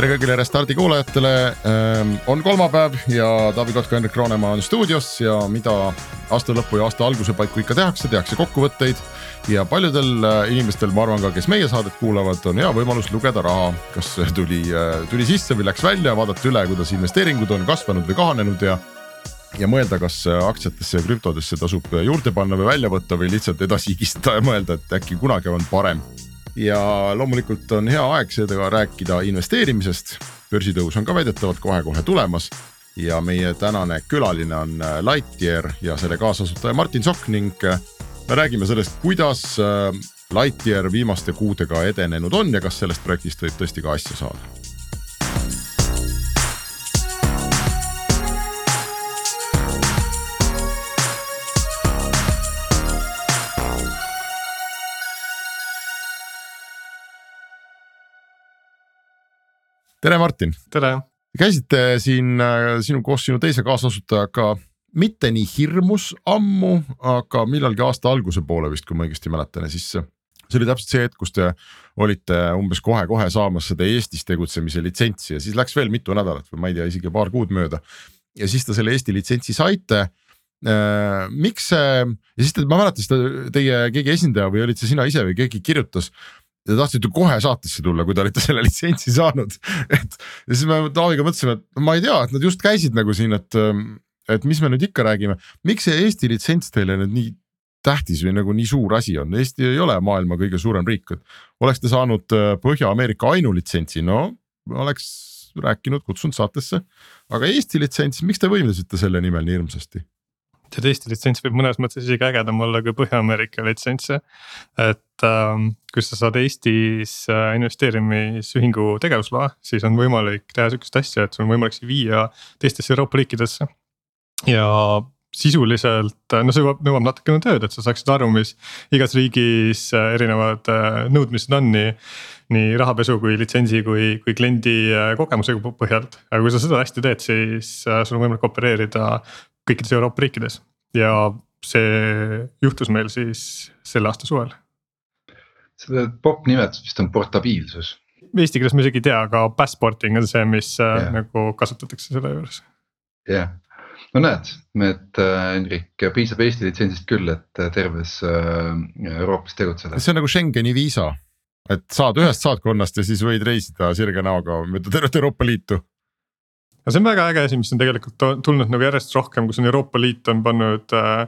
tere kõigile Restardi kuulajatele. Ähm, on kolmapäev ja Taavi Kotka, Henrik Roonemaa on stuudios ja mida aasta lõpu ja aasta alguse paiku ikka tehakse, tehakse kokkuvõtteid. ja paljudel äh, inimestel, ma arvan ka, kes meie saadet kuulavad, on hea võimalus lugeda raha, kas tuli, äh, tuli sisse või läks välja, vaadata üle, kuidas investeeringud on kasvanud või kahanenud ja ja mõelda, kas äh, aktsiatesse ja krüptodesse tasub juurde panna või välja võtta või lihtsalt edasi higistada ja mõelda, et äkki kunagi on parem ja loomulikult on hea aeg seega rääkida investeerimisest. börsitõus on ka väidetavalt kohe-kohe tulemas ja meie tänane külaline on äh, Lightyear ja selle kaasasutaja Martin Sokk ning äh, me räägime sellest, kuidas äh, Lightyear viimaste kuudega edenenud on ja kas sellest projektist võib tõesti ka asja saada tere, Martin. tere. käisite siin äh, sinu koos sinu teise kaasasutajaga mitte nii hirmus ammu, aga millalgi aasta alguse poole vist, kui ma õigesti mäletan ja siis see oli täpselt see hetk, kus te olite umbes kohe-kohe saamas seda Eestis tegutsemise litsentsi ja siis läks veel mitu nädalat või ma ei tea, isegi paar kuud mööda. ja siis te selle Eesti litsentsi saite äh,. miks see ja siis te, ma mäletan seda teie keegi esindaja või olid see sina ise või keegi kirjutas Te tahtsite kohe saatesse tulla, kui te olite selle litsentsi saanud, et ja siis me Taaviga mõtlesime, et ma ei tea, et nad just käisid nagu siin, et, et mis me nüüd ikka räägime, miks see Eesti litsents teile nüüd nii tähtis või nagu nii suur asi on, Eesti ei ole maailma kõige suurem riik, et oleks te saanud äh, Põhja-Ameerika ainulitsentsi, no oleks rääkinud, kutsunud saatesse, aga Eesti litsents, miks te võimlesite selle nimel nii hirmsasti? Tead Eesti litsents võib mõnes mõttes isegi ägedam olla kui Põhja-Ameerika litsents. et ähm, kui sa saad Eestis äh, investeerimisühingu tegevusloa, siis on võimalik teha sihukest asja, et sul on võimalik see viia teistesse Euroopa riikidesse. ja sisuliselt, äh, no see nõuab, nõuab natukene tööd, et sa saaksid aru, mis igas riigis äh, erinevad nõudmised on nii nii rahapesu kui litsentsi kui, kui kliendi kogemuse põhjalt, aga kui sa seda hästi teed, siis sul on võimalik opereerida kõikides Euroopa riikides ja see juhtus meil siis selle aasta suvel. selle popp nimetus vist on portabiilsus. Eesti keeles ma isegi ei tea, aga passporting on see, mis yeah. Äh, nagu kasutatakse selle juures. jah yeah., no näed, et äh, Hendrik piisab Eesti litsentsist küll, et äh, terves Euroopas tegutseda. see on nagu Schengeni viisa, et saad ühest saatkonnast ja siis võid reisida sirge näoga mööda tervet Euroopa Liitu no see on väga äge asi, mis on tegelikult tulnud nagu järjest rohkem, kus on Euroopa Liit on pannud äh,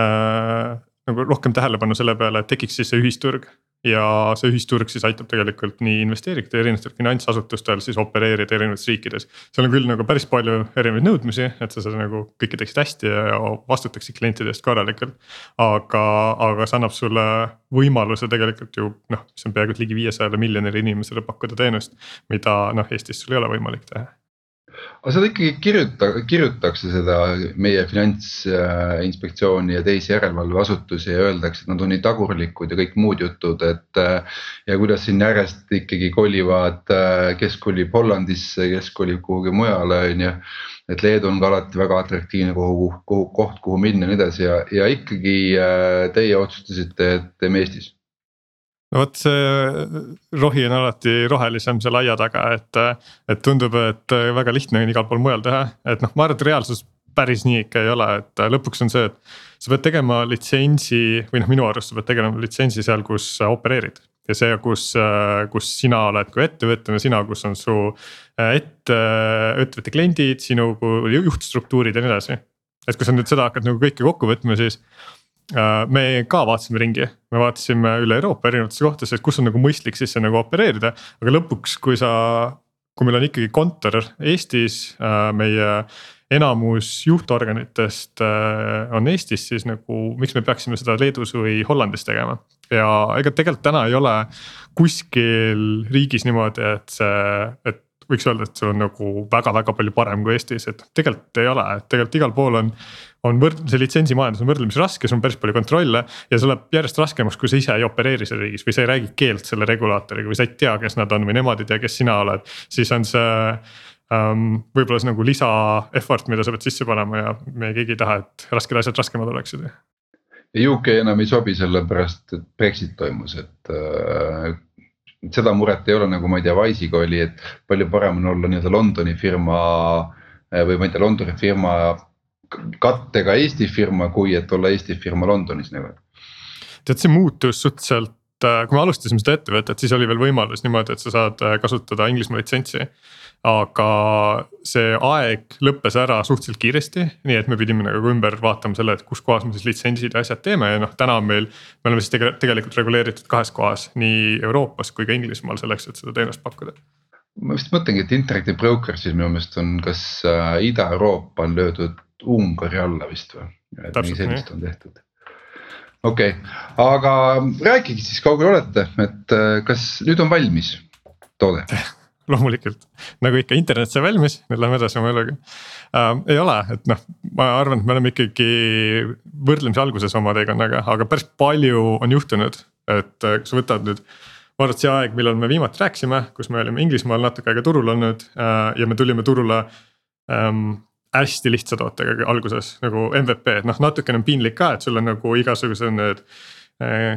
äh, nagu rohkem tähelepanu selle peale, et tekiks siis see ühisturg. ja see ühisturg siis aitab tegelikult nii investeerijatel, erinevatel finantsasutustel siis opereerida erinevates riikides. seal on küll nagu päris palju erinevaid nõudmisi, et sa seda nagu kõike teeksid hästi ja vastutaksid klientide eest korralikult. aga, aga see annab sulle võimaluse tegelikult ju noh, mis on peaaegu ligi viiesajale miljonile inimesele pakkuda teenust, mida noh, Eestis sul ei ole võimalik teha aga seal ikkagi kirjuta, kirjutakse seda meie finantsinspektsiooni ja teisi järelevalveasutusi ja öeldakse, et nad on nii tagurlikud ja kõik muud jutud, et. ja kuidas siin järjest ikkagi kolivad, kes kolib Hollandisse, kes kolib kuhugi mujale, on ju. et Leedu on ka alati väga atraktiivne kohu, kohu, koht, kuhu minna ja nii edasi ja, ja ikkagi teie otsustasite, et teeme Eestis no vot see rohi on alati rohelisem seal aia taga, et, et tundub, et väga lihtne on igal pool mujal teha, et noh, ma arvan, et reaalsus päris nii ikka ei ole, et lõpuks on see, et. sa pead tegema litsentsi või noh, minu arust sa pead tegema litsentsi seal, kus sa opereerid. ja see, kus, kus sina oled kui ettevõte, sina, kus on su ette, ettevõtte kliendid, sinu juhtstruktuurid ja nii edasi. et kui sa nüüd seda hakkad nagu kõike kokku võtma, siis Äh, me ka vaatasime ringi, me vaatasime üle Euroopa erinevatesse kohtadesse, et kus on nagu mõistlik sisse nagu opereerida, aga lõpuks, kui sa. kui meil on ikkagi kontor Eestis, äh, meie enamus juhtorganitest äh, on Eestis, siis nagu miks me peaksime seda Leedus või Hollandis tegema. ja ega tegelikult täna ei ole kuskil riigis niimoodi, et see, et võiks öelda, et see on nagu väga-väga palju parem kui Eestis, et tegelikult ei ole, et tegelikult igal pool on. on võrd-, see litsensimajandus on võrdlemisi raske, sul on päris palju kontrolle ja see läheb järjest raskemaks, kui sa ise ei opereeri seal riigis või sa ei räägi keelt selle regulaatoriga või sa ei tea, kes nad on või nemad ei tea, kes sina oled, siis on see um,. võib-olla see nagu lisa effort, mida sa pead sisse panema ja me keegi ei taha, et rasked asjad raskemad oleksid. UK enam ei sobi sellepärast, et Brexit toimus, et äh, seda muret ei ole, nagu ma ei tea, Wise'iga oli, et palju parem on olla nii-öelda Londoni firma eh, või ma ei tea, Londoni firma kattega Eesti firma, kui et olla Eesti firma Londonis nagu. tead, see muutus suhteliselt, äh, kui me alustasime seda ettevõtet, siis oli veel võimalus niimoodi, et sa saad äh, kasutada Inglismaa litsentsi aga see aeg lõppes ära suhteliselt kiiresti, nii et me pidime nagu ümber vaatama selle, et kus kohas me siis litsentsid ja asjad teeme ja noh, täna on meil. me oleme siis tegelikult reguleeritud kahes kohas, nii Euroopas kui ka Inglismaal selleks, et seda teenust pakkuda ma vist mõtlengi, et Interactive Brokers siis minu meelest on, kas äh, Ida-Euroopa on löödud Ungari alla vist või? et midagi sellist on tehtud. okei okay., aga rääkige siis, kaugel olete, et äh, kas nüüd on valmis toode loomulikult, nagu ikka internet sai valmis, nüüd lähme edasi oma eluga äh,. ei ole, et noh, ma arvan, et me oleme ikkagi võrdlemisi alguses oma teekonnaga, aga päris palju on juhtunud, et äh, kui sa võtad nüüd. vaadata see aeg, millal me viimati rääkisime, kus me olime Inglismaal natuke aega turul olnud äh, ja me tulime turule ähm, hästi lihtsa tootega alguses nagu MVP, et noh, natukene on piinlik ka, et sul on nagu igasugused need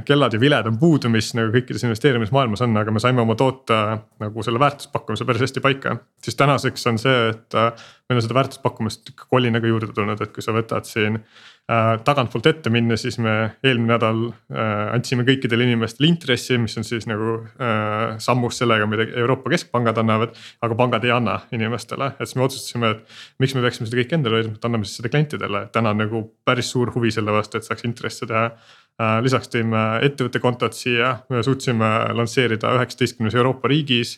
kellad ja viled on puudu, mis nagu kõikides investeerimismaailmas on, aga me saime oma toote nagu selle väärtuspakkumise päris hästi paika. siis tänaseks on see, et äh, meil on seda väärtuspakkumist ikka kolinaga juurde tulnud, et kui sa võtad siin äh,. Tagantpoolt ette minna, siis me eelmine nädal äh, andsime kõikidele inimestele intressi, mis on siis nagu äh, sammus sellega, mida Euroopa keskpangad annavad. aga pangad ei anna inimestele, et siis me otsustasime, et miks me peaksime seda kõike endale hoidma, et anname siis seda klientidele, täna on nagu päris suur huvi selle vastu, et saaks intresse teha Äh, lisaks tõime ettevõtte kontod siia, me suutsime lansseerida üheksateistkümnes Euroopa riigis.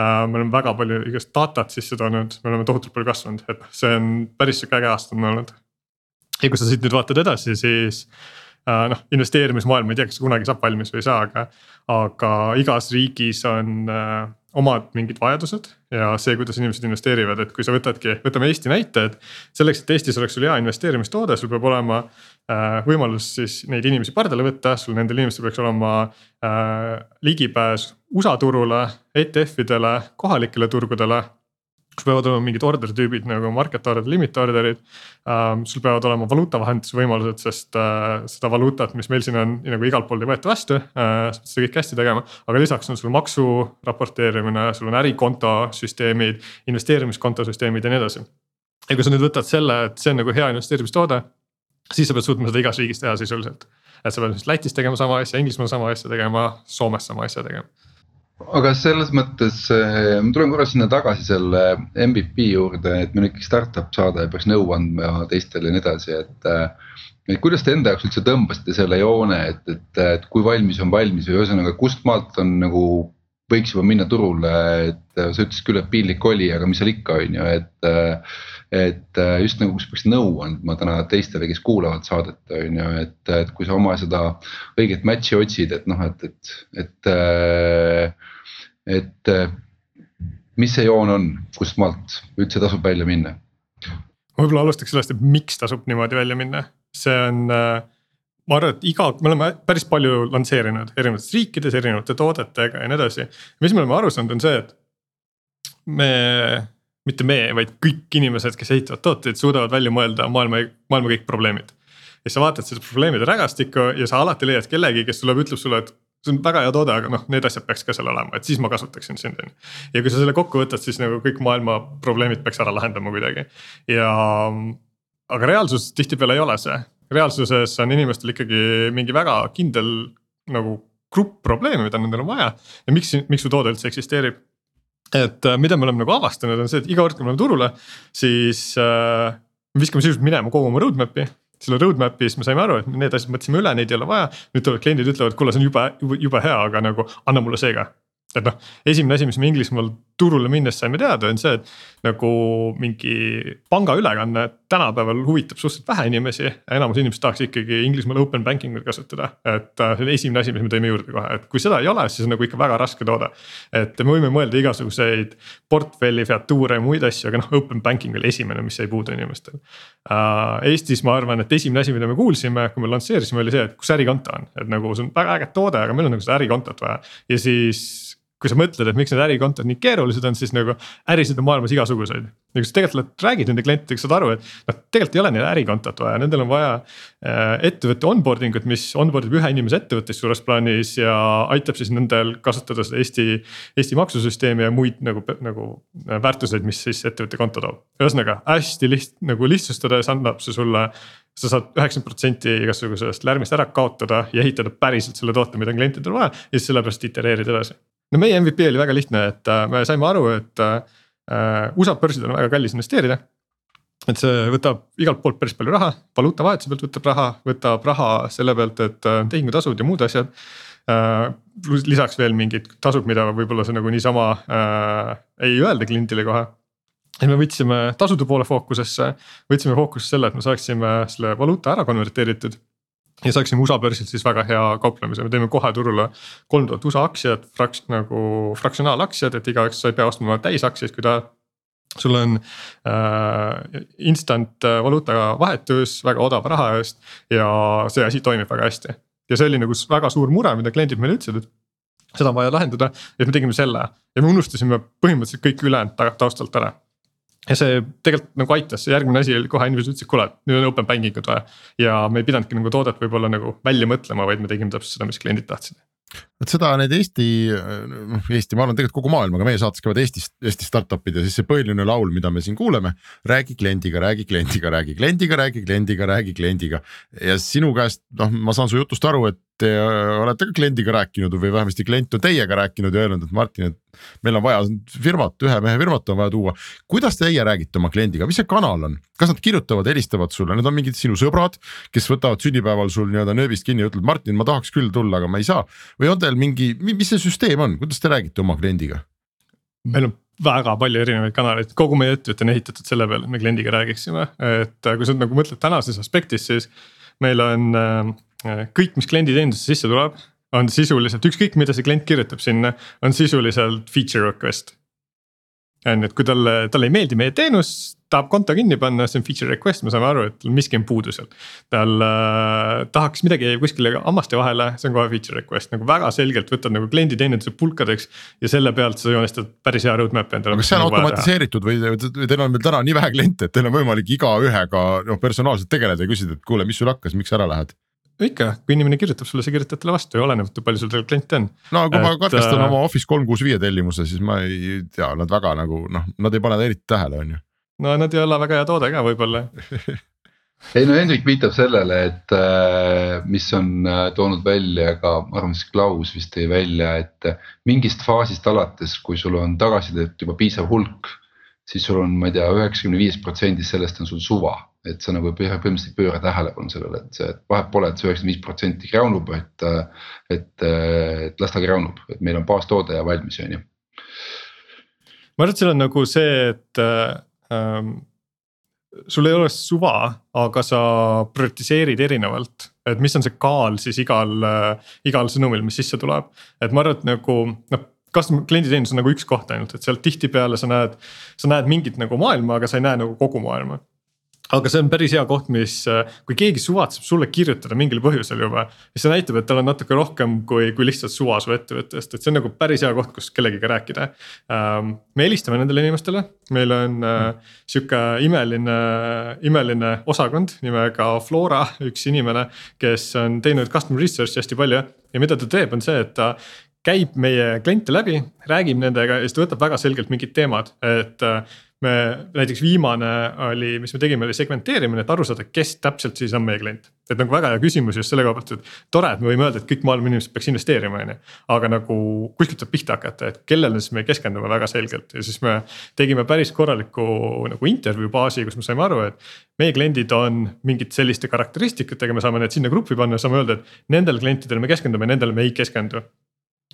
Äh, me oleme väga palju igast datat sisse toonud, me oleme tohutult palju kasvanud, et see on päris sihuke äge aasta on olnud. Ja kui sa siit nüüd vaatad edasi, siis äh, noh, investeerimismaailm, ma ei tea, kas kunagi saab valmis või ei saa, aga, aga igas riigis on omad mingid vajadused ja see, kuidas inimesed investeerivad, et kui sa võtadki, võtame Eesti näite, et. selleks, et Eestis oleks sul hea investeerimistoode, sul peab olema äh, võimalus siis neid inimesi pardale võtta, sul nendel inimestel peaks olema äh, ligipääs USA turule, ETF-idele, kohalikele turgudele sul peavad olema mingid order tüübid nagu market order, limit order'id ähm,. sul peavad olema valuutavahenduse võimalused, sest äh, seda valuutat, mis meil siin on, nagu igalt poolt ei võeta vastu äh,. sa pead seda kõike hästi tegema, aga lisaks on sul maksu raporteerimine, sul on ärikonto süsteemid, investeerimiskonto süsteemid ja nii edasi. ja kui sa nüüd võtad selle, et see on nagu hea investeerimistoode, siis sa pead suutma seda igas riigis teha sisuliselt. et sa pead Lätis tegema sama asja, Inglismaal sama asja tegema, Soomes sama asja tegema aga selles mõttes eh, ma tulen korra sinna tagasi selle MVP juurde, et meil on ikkagi startup saade ja peaks nõu andma teistele ja nii edasi, et. Eh, et kuidas te enda jaoks üldse tõmbasite selle joone, et, et, et kui valmis on valmis või ühesõnaga, kust maalt on nagu võiks juba minna turule, et sa ütlesid küll, et piinlik oli, aga mis seal ikka on ju, et et äh, just nagu, kus peaks nõu andma täna teistele, kes kuulavad saadet, on ju, et, et kui sa oma seda õiget match'i otsid, et noh, et, et, et, äh, et mis see joon on, kust maalt üldse tasub välja minna? ma võib-olla alustaks sellest, et miks tasub niimoodi välja minna, see on äh, ma arvan, et iga, me oleme päris palju lansseerinud erinevates riikides erinevate toodetega ja nii edasi. mis me oleme aru saanud, on see, et me mitte me, vaid kõik inimesed, kes ehitavad tooteid, suudavad välja mõelda maailma, maailma kõik probleemid. ja sa vaatad seda probleemide rägastikku ja sa alati leiad kellegi, kes tuleb, ütleb sulle, et see on väga hea toode, aga noh, need asjad peaks ka seal olema, et siis ma kasutaksin sind on ju. ja kui sa selle kokku võtad, siis nagu kõik maailma probleemid peaks ära lahendama kuidagi ja. aga reaalsus tihtipeale ei ole see, reaalsuses on inimestel ikkagi mingi väga kindel nagu grupp probleeme, mida nendel on vaja ja miks, miks su toode üldse eksisteerib et äh, mida me oleme nagu avastanud, on see, et iga kord, kui me oleme turule, siis äh, me viskame sisuliselt minema kogu oma roadmap'i selle roadmap'is me saime aru, et need asjad mõtlesime üle, neid ei ole vaja. nüüd tulevad kliendid ütlevad, kuule, see on jube, jube hea, aga nagu anna mulle see ka. Et noh, esimene asi, mis me Inglismaal turule minnes saime teada, on see, et nagu mingi pangaülekanne tänapäeval huvitab suhteliselt vähe inimesi. enamus inimesed tahaks ikkagi Inglismaal open banking ut kasutada, et äh, see on esimene asi, mis me tõime juurde kohe, et kui seda ei ole, siis on nagu ikka väga raske toode. et me võime mõelda igasuguseid portfelli featuure ja muid asju, aga noh, open banking oli esimene, mis jäi puudu inimestel. Äh, Eestis ma arvan, et esimene asi, mida me kuulsime, kui me lansseerisime, oli see, et kus ärikonto on, et nagu see on väga äge toode, aga meil on nagu seda ärikontot vaja ja siis kui sa mõtled, et miks need ärikontod nii keerulised on, siis nagu ärisid on maailmas igasuguseid. ja kui sa tegelikult räägid nende klientidega, saad aru, et noh, tegelikult ei ole neil ärikontot vaja, nendel on vaja äh,. ettevõtte onboarding ut, mis onboard ib ühe inimese ettevõttest suures plaanis ja aitab siis nendel kasutada seda Eesti. Eesti maksusüsteemi ja muid nagu, nagu äh, väärtuseid, mis siis ettevõtte konto toob. ühesõnaga hästi liht- nagu lihtsustades annab see sulle sa saad üheksakümmend protsenti igasugusest lärmist ära kaotada ja ehitada päriselt selle toote, mida klientidel vaja ja siis sellepärast itereerida edasi no meie MVP oli väga lihtne, et äh, me saime aru, et äh, USA börsidel on väga kallis investeerida. et see võtab igalt poolt päris palju raha, valuutavahetuse pealt võtab raha, võtab raha selle pealt, et äh, tehingutasud ja muud asjad. Lisaks veel mingid tasud, mida võib-olla sa nagu niisama äh, ei öelda kliendile kohe. Ja me võtsime tasude poole fookusesse, võtsime fookusesse selle, et me saaksime selle valuuta ära konverteeritud ja saaksime USA börsilt siis väga hea kauplemise, me teeme kohe turule kolm tuhat USA aktsiat, fraks- nagu fraktsionaalaktsiad, et igaüks, sa ei pea ostma täisaktsiaid, kui tahad sul on äh, instant valuutaga vahetus väga odava raha eest ja see asi toimib väga hästi. ja see oli nagu väga suur mure, mida kliendid meile ütlesid, et seda on vaja lahendada, et me tegime selle. Ja me unustasime põhimõtteliselt kõik ülejäänud taustalt ära ja see tegelikult nagu aitas, järgmine asi oli kohe inimesed ütlesid, kuule, nüüd on open banking ut vaja. ja me ei pidanudki nagu toodet võib-olla nagu välja mõtlema, vaid me tegime täpselt seda, mis kliendid tahtsid vot seda need Eesti, noh Eesti, ma arvan tegelikult kogu maailm, aga meie saates käivad Eestis, Eesti startup'id ja siis see põhiline laul, mida me siin kuuleme. räägi kliendiga, räägi kliendiga, räägi kliendiga, räägi kliendiga, räägi kliendiga. ja sinu käest, noh, ma saan su jutust aru, et te olete ka kliendiga rääkinud või vähemasti klient on teiega rääkinud ja öelnud, et Martin, et. meil on vaja firmat, ühe mehe firmat on vaja tuua. kuidas teie räägite oma kliendiga, mis see kanal on, kas nad kirjutavad, helistavad sulle, need on mingid sinu sõbrad, kes võtavad sünnipäeval sul nii-öelda nööbist kinni ja ütlevad, Martin, ma tahaks küll tulla, aga ma ei saa või on teil mingi, mis see süsteem on, kuidas te räägite oma kliendiga? meil on väga palju erinevaid kanaleid, kogu meie ettevõte on ehitatud selle peale, et me kliendiga räägiksime, et kui sa nagu mõtled tänases aspektis, siis meil on äh, kõik, mis kliendi teenindusse sisse tuleb, on sisuliselt ükskõik, mida see klient kirjutab sinna, on sisuliselt feature request on ju, et kui talle, talle ei meeldi meie teenus, tahab konto kinni panna, see on feature request, me saame aru, et miski on puudu seal. tal äh, tahaks midagi kuskile hammaste vahele, see on kohe feature request nagu väga selgelt võtad nagu klienditeeninduse pulkadeks. ja selle pealt sa joonistad päris hea roadmap'i endale. kas see on nagu automatiseeritud või, või teil on veel täna nii vähe kliente, et teil on võimalik igaühega noh personaalselt tegeleda ja küsida, et kuule, mis sul hakkas, miks ära lähed? Ikka, kui inimene kirjutab sulle, sa kirjutad talle vastu ja oleneb, palju sul tegelikult kliente on. no kui et, ma katkestan äh... oma Office kolm kuus viie tellimuse, siis ma ei tea, nad väga nagu noh, nad ei pane eriti tähele, on ju. no nad ei ole väga hea toode ka võib-olla ei no Hendrik viitab sellele, et äh, mis on äh, toonud välja ka, ma arvan, siis Klaus vist tõi välja, et äh, mingist faasist alates, kui sul on tagasisidet juba piisav hulk. siis sul on, ma ei tea, üheksakümne viies protsendis sellest on sul suva et sa nagu põhimõtteliselt ei pööra tähelepanu sellele, et see, et vahet pole, et see üheksakümmend viis protsenti graunub, et. et, et las ta graunub, et meil on baastoode ja valmis, on ju. ma arvan, et seal on nagu see, et ähm, sul ei ole suva, aga sa prioritiseerid erinevalt. et mis on see kaal siis igal äh,, igal sõnumil, mis sisse tuleb, et ma arvan, et nagu noh custom klienditeenindus on nagu üks koht ainult, et sealt tihtipeale sa näed, sa näed mingit nagu maailma, aga sa ei näe nagu kogu maailma aga see on päris hea koht, mis, kui keegi suvatseb sulle kirjutada mingil põhjusel juba. siis see näitab, et tal on natuke rohkem kui, kui lihtsalt suva su ettevõttest, et see on nagu päris hea koht, kus kellegiga rääkida. Ähm, me helistame nendele inimestele, meil on mm. sihuke imeline, imeline osakond nimega Flora, üks inimene, kes on teinud customer research'i hästi palju ja mida ta teeb, on see, et ta käib meie kliente läbi, räägib nendega ja siis ta võtab väga selgelt mingid teemad, et me näiteks viimane oli, mis me tegime, oli segmenteerimine, et aru saada, kes täpselt siis on meie klient. et nagu väga hea küsimus just selle koha pealt, et tore, et me võime öelda, et kõik maailma inimesed peaks investeerima, on ju. aga nagu kuskilt tuleb pihta hakata, et kellele siis me keskendume väga selgelt ja siis me tegime päris korraliku nagu intervjuu baasi, kus me saime aru, et. meie kliendid on mingite selliste karakteristikutega, me saame need sinna gruppi panna, saame öelda, et nendele klientidele me keskendume, nendele me ei keskendu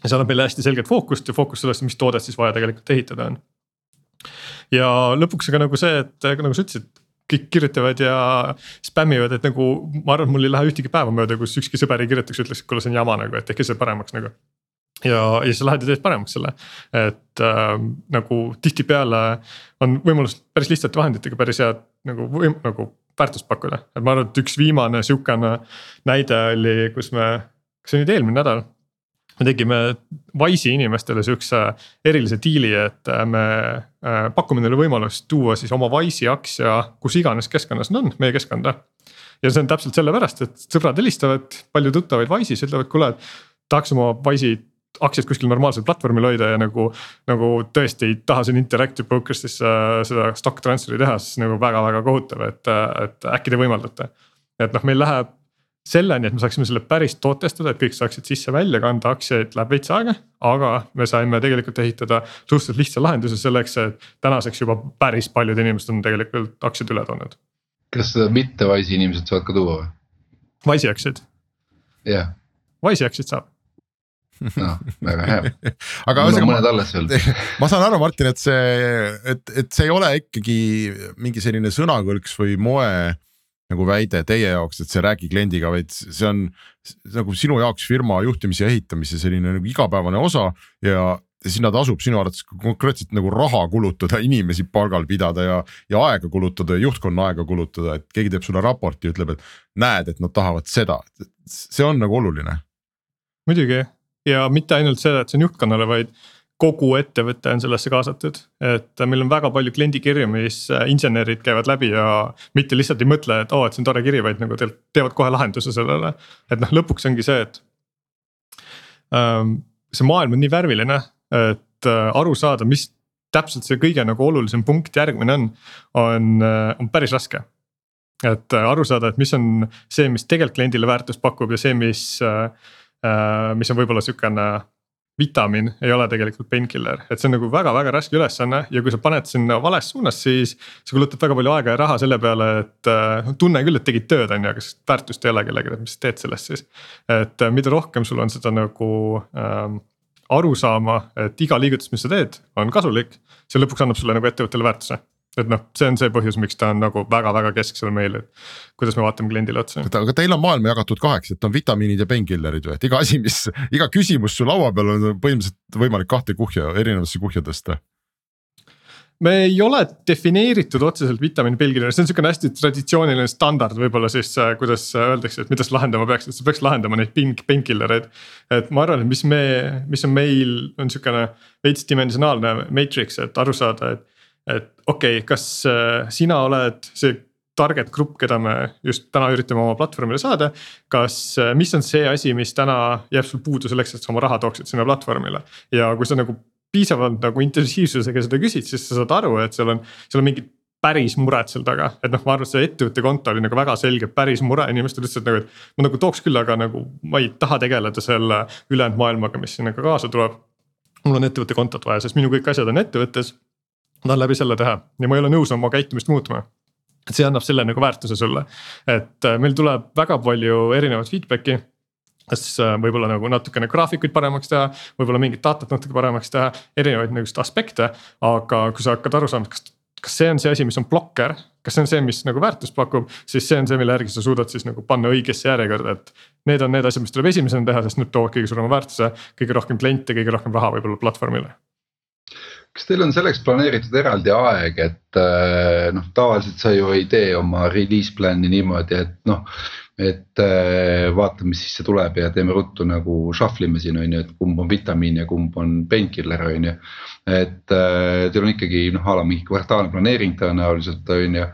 ja see annab meile hästi selget fookust ja fookust sellesse, mis toodet siis vaja tegelikult ehitada on. Ja lõpuks aga nagu see, et nagu sa ütlesid, kõik kirjutavad ja spämmivad, et nagu ma arvan, et mul ei lähe ühtegi päeva mööda, kus ükski sõber ei kirjutaks, ütleks, et kuule, see on jama nagu, et tehke see paremaks nagu. Ja, ja sa lähed ja teed paremaks selle, et äh, nagu tihtipeale on võimalus päris lihtsate vahenditega päris head nagu võim-, nagu väärtust pakkuda, et ma arvan, et üks viimane sihukene näide oli, kus me, kas see oli nüüd eelmine nädal me tegime Wise'i inimestele sihukese erilise diili, et äh, me äh, pakume neile võimalust tuua siis oma Wise'i aktsia kus iganes keskkonnas nad on, meie keskkonda. ja see on täpselt sellepärast, et sõbrad helistavad, palju tuttavaid Wise'is ütlevad, kuule, tahaks oma Wise'i aktsiat kuskil normaalsel platvormil hoida ja nagu, nagu tõesti ei taha siin Interactive Brokers'isse äh, seda stock transfer'i teha, siis nagu väga-väga kohutav, et, et äkki te võimaldate. et noh, meil läheb selleni, et me saaksime selle päris tootestada, et kõik saaksid sisse-välja kanda aktsiaid, läheb veits aega. aga me saime tegelikult ehitada suhteliselt lihtsa lahenduse selleks, et tänaseks juba päris paljud inimesed on tegelikult aktsiad üle toonud. kas mitte Wise'i inimesed saavad ka tuua või? Wise'i aktsiaid? jah yeah.. Wise'i aktsiaid saab noh, väga hea aga mul on mõned alles veel. ma saan aru, Martin, et see, et, et see ei ole ikkagi mingi selline sõnakõlks või moe nagu väide teie jaoks, et see räägi kliendiga, vaid see on nagu sinu jaoks firma juhtimise ja ehitamise selline nagu igapäevane osa ja sinna tasub sinu arvates konkreetselt nagu raha kulutada, inimesi palgal pidada ja, ja aega kulutada ja juhtkonna aega kulutada, et keegi teeb sulle raporti, ütleb, et näed, et nad tahavad seda, see on nagu oluline. muidugi ja mitte ainult seda, et see on juhtkonnale, vaid kogu ettevõte on sellesse kaasatud, et meil on väga palju kliendikirju, mis äh, insenerid käivad läbi ja mitte lihtsalt ei mõtle, et oo oh,, et see on tore kiri, vaid nagu teevad kohe lahenduse sellele. et noh, lõpuks ongi see, et ähm,. see maailm on nii värviline, et äh, aru saada, mis täpselt see kõige nagu olulisem punkt järgmine on, on, äh, on päris raske. et aru saada, et mis on see, mis tegelikult kliendile väärtust pakub ja see, mis mis on võib-olla sihukene vitamiin ei ole tegelikult painkiller, et see on nagu väga-väga raske ülesanne ja kui sa paned sinna vales suunas, siis. sa kulutad väga palju aega ja raha selle peale, et noh tunne küll, et tegid tööd, on ju, aga väärtust ei ole kellelegi, et mis sa teed sellest siis. et äh, mida rohkem sul on seda nagu ähm, arusaama, et iga liigutus, mis sa teed, on kasulik, see lõpuks annab sulle nagu ettevõttele väärtuse et noh, see on see põhjus, miks ta on nagu väga-väga kesksel meil, et kuidas me vaatame kliendile otsa. aga teil on maailma jagatud kaheks, et on vitamiinid ja painkillerid või, et iga asi, mis, iga küsimus su laua peal on põhimõtteliselt võimalik kahte kuhja, erinevasse kuhja tõsta me ei ole defineeritud otseselt vitamiini painkiller, see on sihukene hästi traditsiooniline standard võib-olla siis äh, kuidas öeldakse, et mida sa lahendama peaks, et sa peaks lahendama neid painkiller eid. et ma arvan, et mis me, mis on meil, on sihukene veits dimensionaalne matrix, et aru saada, et et okei okay,, kas äh, sina oled see target grupp, keda me just täna üritame oma platvormile saada. kas, äh, mis on see asi, mis täna jääb sul puudu selleks, et sa oma raha tooksid sinna platvormile ja kui sa nagu piisavalt nagu intensiivsusega seda küsid, siis sa saad aru, et seal on, seal on mingid päris mured seal taga, et noh, ma arvan, et see ettevõtte konto oli nagu väga selge päris mure, inimesed ütlesid nagu, et. ma nagu tooks küll, aga nagu ma ei taha tegeleda selle ülejäänud maailmaga, mis sinna ka kaasa tuleb. mul on ettevõtte kontot vaja, sest minu kõik asjad on ettevõttes ma tahan läbi selle teha. Ja ma ei ole nõus oma käitumist muutma. Et see annab selle nagu väärtuse sulle, et äh, meil tuleb väga palju erinevat feedback'i. Kas äh, võib-olla nagu natukene graafikuid paremaks teha, võib-olla mingit datat natuke paremaks teha, erinevaid niisuguseid aspekte. aga kui sa hakkad aru saama, kas, kas see on see asi, mis on blokker, kas see on see, mis nagu väärtust pakub, siis see on see, mille järgi sa suudad siis nagu panna õigesse järjekorda, et. Need on need asjad, mis tuleb esimesena teha, sest need toovad kõige suurema väärtuse, kõige rohkem kliente, kõige rohkem raha võib-olla platvormile kas teil on selleks planeeritud eraldi aeg, et äh, noh, tavaliselt sa ju ei tee oma release plan'i niimoodi, et noh. et äh, vaatame, mis sisse tuleb ja teeme ruttu nagu shuffle ime siin on ju, et kumb on vitamiin ja kumb on painkiller on ju. et äh, teil on ikkagi noh, a la mingi kvartaalne planeering tõenäoliselt on ju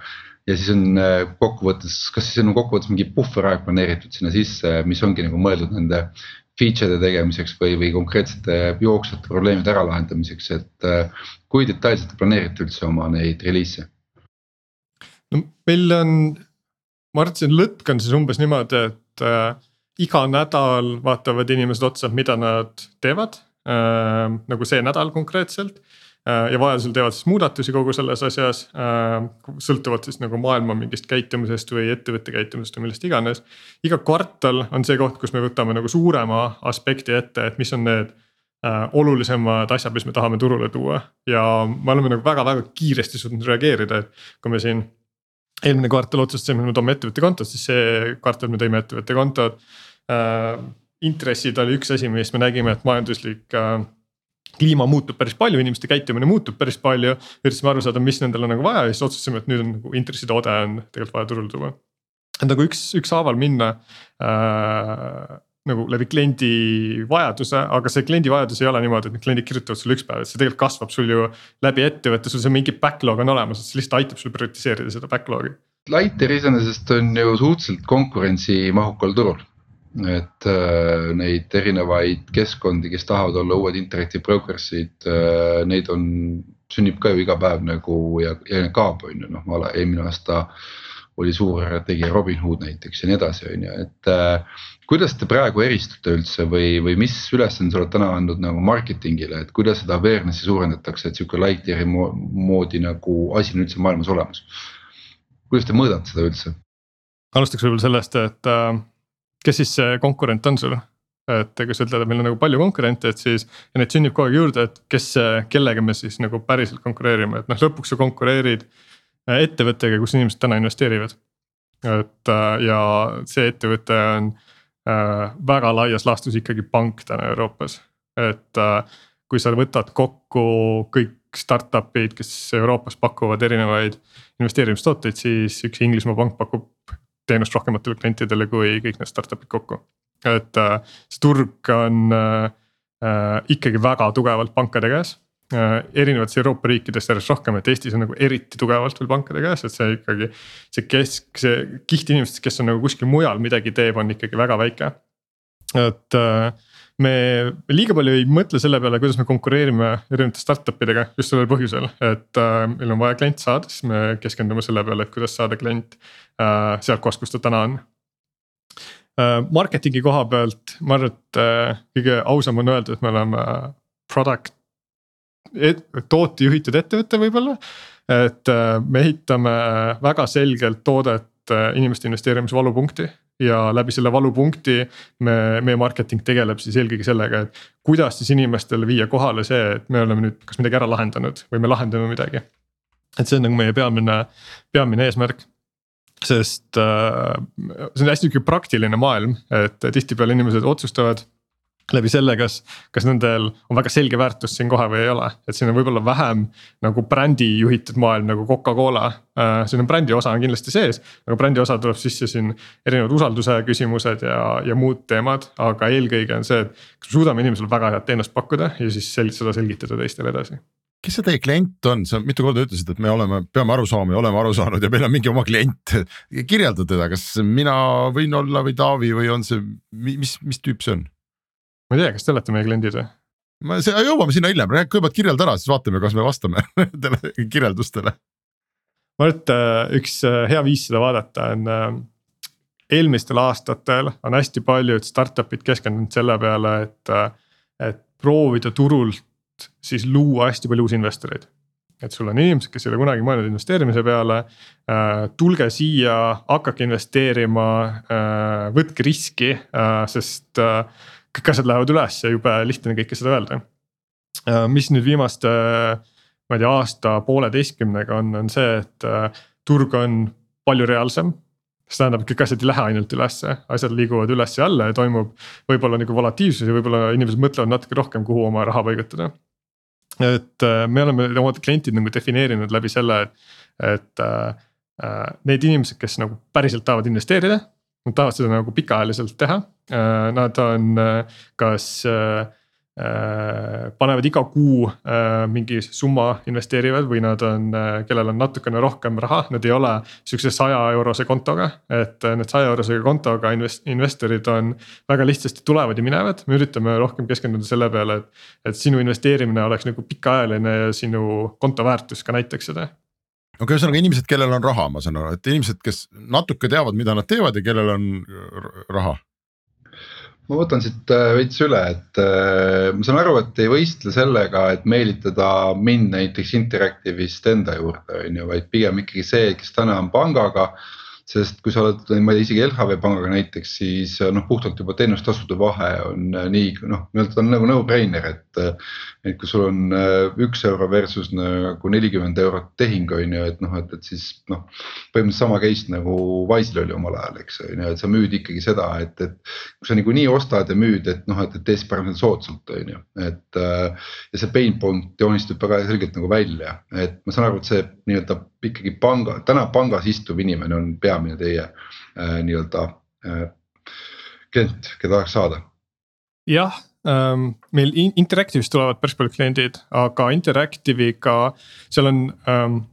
ja siis on kokkuvõttes, kas siis on kokkuvõttes mingi puhveraeg planeeritud sinna sisse, mis ongi nagu mõeldud nende feature'ide tegemiseks või, või konkreetsete jooksvate probleemide äralahendamiseks, et äh, kui detailselt te planeerite üldse oma neid reliise? no meil on, ma arvasin, lõtk on siis umbes niimoodi, et äh, iga nädal vaatavad inimesed otsa, mida nad teevad äh,. nagu see nädal konkreetselt ja vajadusel teevad siis muudatusi kogu selles asjas. Äh, sõltuvalt siis nagu maailma mingist käitumisest või ettevõtte käitumisest või millest iganes. iga kvartal on see koht, kus me võtame nagu suurema aspekti ette, et mis on need äh, olulisemad asjad, mis me tahame turule tuua ja me oleme nagu väga-väga kiiresti suutnud reageerida, et kui me siin. eelmine kvartal otsustasime, et me toome ettevõtte kontod, siis see kvartal me tõime ettevõtte kontod äh,. intressid oli üks asi, millest me nägime, et majanduslik äh, kliima muutub päris palju, inimeste käitumine muutub päris palju. üritasime aru saada, mis nendel on nagu vaja ja siis otsustasime, et nüüd on nagu intressitoode on tegelikult vaja turule tuua. et nagu üks, ükshaaval minna äh, nagu läbi kliendi vajaduse, aga see kliendi vajadus ei ole niimoodi, et need kliendid kirjutavad sulle üks päev, et see tegelikult kasvab sul ju läbi ettevõtte, sul see mingi backlog on olemas, et see lihtsalt aitab sul prioritiseerida seda backlog'i. Lighter iseenesest on ju suhteliselt konkurentsimahukal turul et äh, neid erinevaid keskkondi, kes tahavad olla uued interneti brokers'id äh,, neid on, sünnib ka ju iga päev nagu ja, ja kaab on ju noh, eelmine aasta oli suur tegija Robinhood näiteks ja nii edasi, on ju, et äh, kuidas te praegu eristute üldse või, või mis ülesande sa oled täna andnud nagu marketingile, et kuidas seda awareness'i suurendatakse, et sihuke Lightyeari moodi nagu asi on üldse maailmas olemas? kuidas te mõõdate seda üldse? alustaks võib-olla sellest, et äh kes siis see konkurent on sul? et kui sa ütled, et meil on nagu palju konkurente, et siis ja neid sünnib kogu aeg juurde, et kes, kellega me siis nagu päriselt konkureerime, et noh, lõpuks sa konkureerid äh, ettevõttega, kus inimesed täna investeerivad. et äh, ja see ettevõte on äh, väga laias laastus ikkagi pank täna Euroopas, et kui sa võtad kokku kõik startup'id, kes Euroopas pakuvad erinevaid investeerimistooteid, siis üks Inglismaa pank pakub teenust rohkematele klientidele kui kõik need startup'id kokku. et äh, see turg on äh, äh, ikkagi väga tugevalt pankade käes äh,. erinevates Euroopa riikides järjest rohkem, et Eestis on nagu eriti tugevalt veel pankade käes, et see ikkagi. see kesk, see kiht inimestest, kes on nagu kuskil mujal midagi teeb, on ikkagi väga väike. et äh, me liiga palju ei mõtle selle peale, kuidas me konkureerime erinevate startup idega just sellel põhjusel, et äh, meil on vaja klient saada, siis me keskendume selle peale, et kuidas saada klient äh, sealt kohast, kus ta täna on äh,. Marketingi koha pealt ma arvan, et äh, kõige ausam on öelda, et me oleme product et, tootejuhitud ettevõte võib-olla. et äh, me ehitame väga selgelt toodet äh, inimeste investeerimisvalupunkti ja läbi selle valupunkti me, meie marketing tegeleb siis eelkõige sellega, et kuidas siis inimestele viia kohale see, et me oleme nüüd kas midagi ära lahendanud või me lahendame midagi. et see on nagu meie peamine, peamine eesmärk sest äh, see on hästi sihuke praktiline maailm, et tihtipeale inimesed otsustavad läbi selle, kas, kas nendel on väga selge väärtus siin kohe või ei ole, et siin on võib-olla vähem nagu brändi juhitud maailm nagu Coca-Cola äh,. on brändi osa on kindlasti sees, aga brändi osa tuleb sisse siin erinevad usalduse küsimused ja, ja muud teemad, aga eelkõige on see, et. kas me suudame inimesele väga head teenust pakkuda ja siis sel, seda selgitada teistele edasi kes see teie klient on, sa mitu korda ütlesid, et me oleme, peame aru saama ja oleme aru saanud ja meil on mingi oma klient. kirjelda teda, kas mina võin olla või Taavi või on see, mis, mis tüüp see on? Ma ei tea, kas te olete meie kliendid või? me jõuame sinna hiljem, kõigepealt kirjelda ära, siis vaatame, kas me vastame nendele kirjeldustele. ma arvan, et äh, üks äh, hea viis seda vaadata on äh, eelmistel aastatel on hästi paljud startup'id keskendunud selle peale, et, et proovida turult siis luua hästi palju uusi investoreid. et sul on inimesed, kes ei ole kunagi mõelnud investeerimise peale tulge siia, hakake investeerima võtke riski sest kõik asjad lähevad üles ja jube lihtne kõike seda öelda. Äh, mis nüüd viimaste, ma ei tea, aasta pooleteistkümnega on, on see, et äh, turg on palju reaalsem see tähendab, et kõik asjad ei lähe ainult ülesse, asjad liiguvad üles ja alla ja toimub võib-olla nagu volatiivsus ja võib-olla inimesed mõtlevad natuke rohkem, kuhu oma raha paigutada. et äh, me oleme oma klientid nagu defineerinud läbi selle, et, et äh, need inimesed, kes nagu päriselt tahavad investeerida Nad tahavad seda nagu pikaajaliselt teha, äh, nad on äh, kas äh, panevad iga kuu mingi summa, investeerivad või nad on, kellel on natukene rohkem raha, nad ei ole sihukese saja eurose kontoga. et need saja eurose kontoga invest-, investorid on väga lihtsasti tulevad ja minevad, me üritame rohkem keskenduda selle peale, et. et sinu investeerimine oleks nagu pikaajaline ja sinu konto väärtus ka näitaks seda okei, ühesõnaga inimesed, kellel on raha, ma saan aru, et inimesed, kes natuke teavad, mida nad teevad ja kellel on raha. ma võtan siit äh, veits üle, et äh, ma saan aru, et ei võistle sellega, et meelitada mind näiteks Interactive'ist enda juurde, on ju, vaid pigem ikkagi see, kes täna on pangaga sest kui sa oled, ma ei tea, isegi LHV pangaga näiteks, siis noh, puhtalt juba teenustasude vahe on nii noh, ta on nagu no-brainer, et. et kui sul on äh, üks euro versus nagu nelikümmend eurot tehing on ju, et noh, et, et siis noh. põhimõtteliselt sama case nagu Wise'il oli omal ajal, eks on ju, et sa müüd ikkagi seda, et, et. kui sa niikuinii ostad ja müüd, et noh, et, et tee siis parem soodsalt on ju, et. Äh, ja see pain point joonistub väga selgelt nagu välja, et ma saan aru, et see nii-öelda ikkagi panga, täna pangas istuv inimene on peamine teie äh, nii-öelda äh, klient, keda tahaks saada. jah ähm,, meil Interactive'ist tulevad päris paljud kliendid, aga Interactive'iga seal on ähm,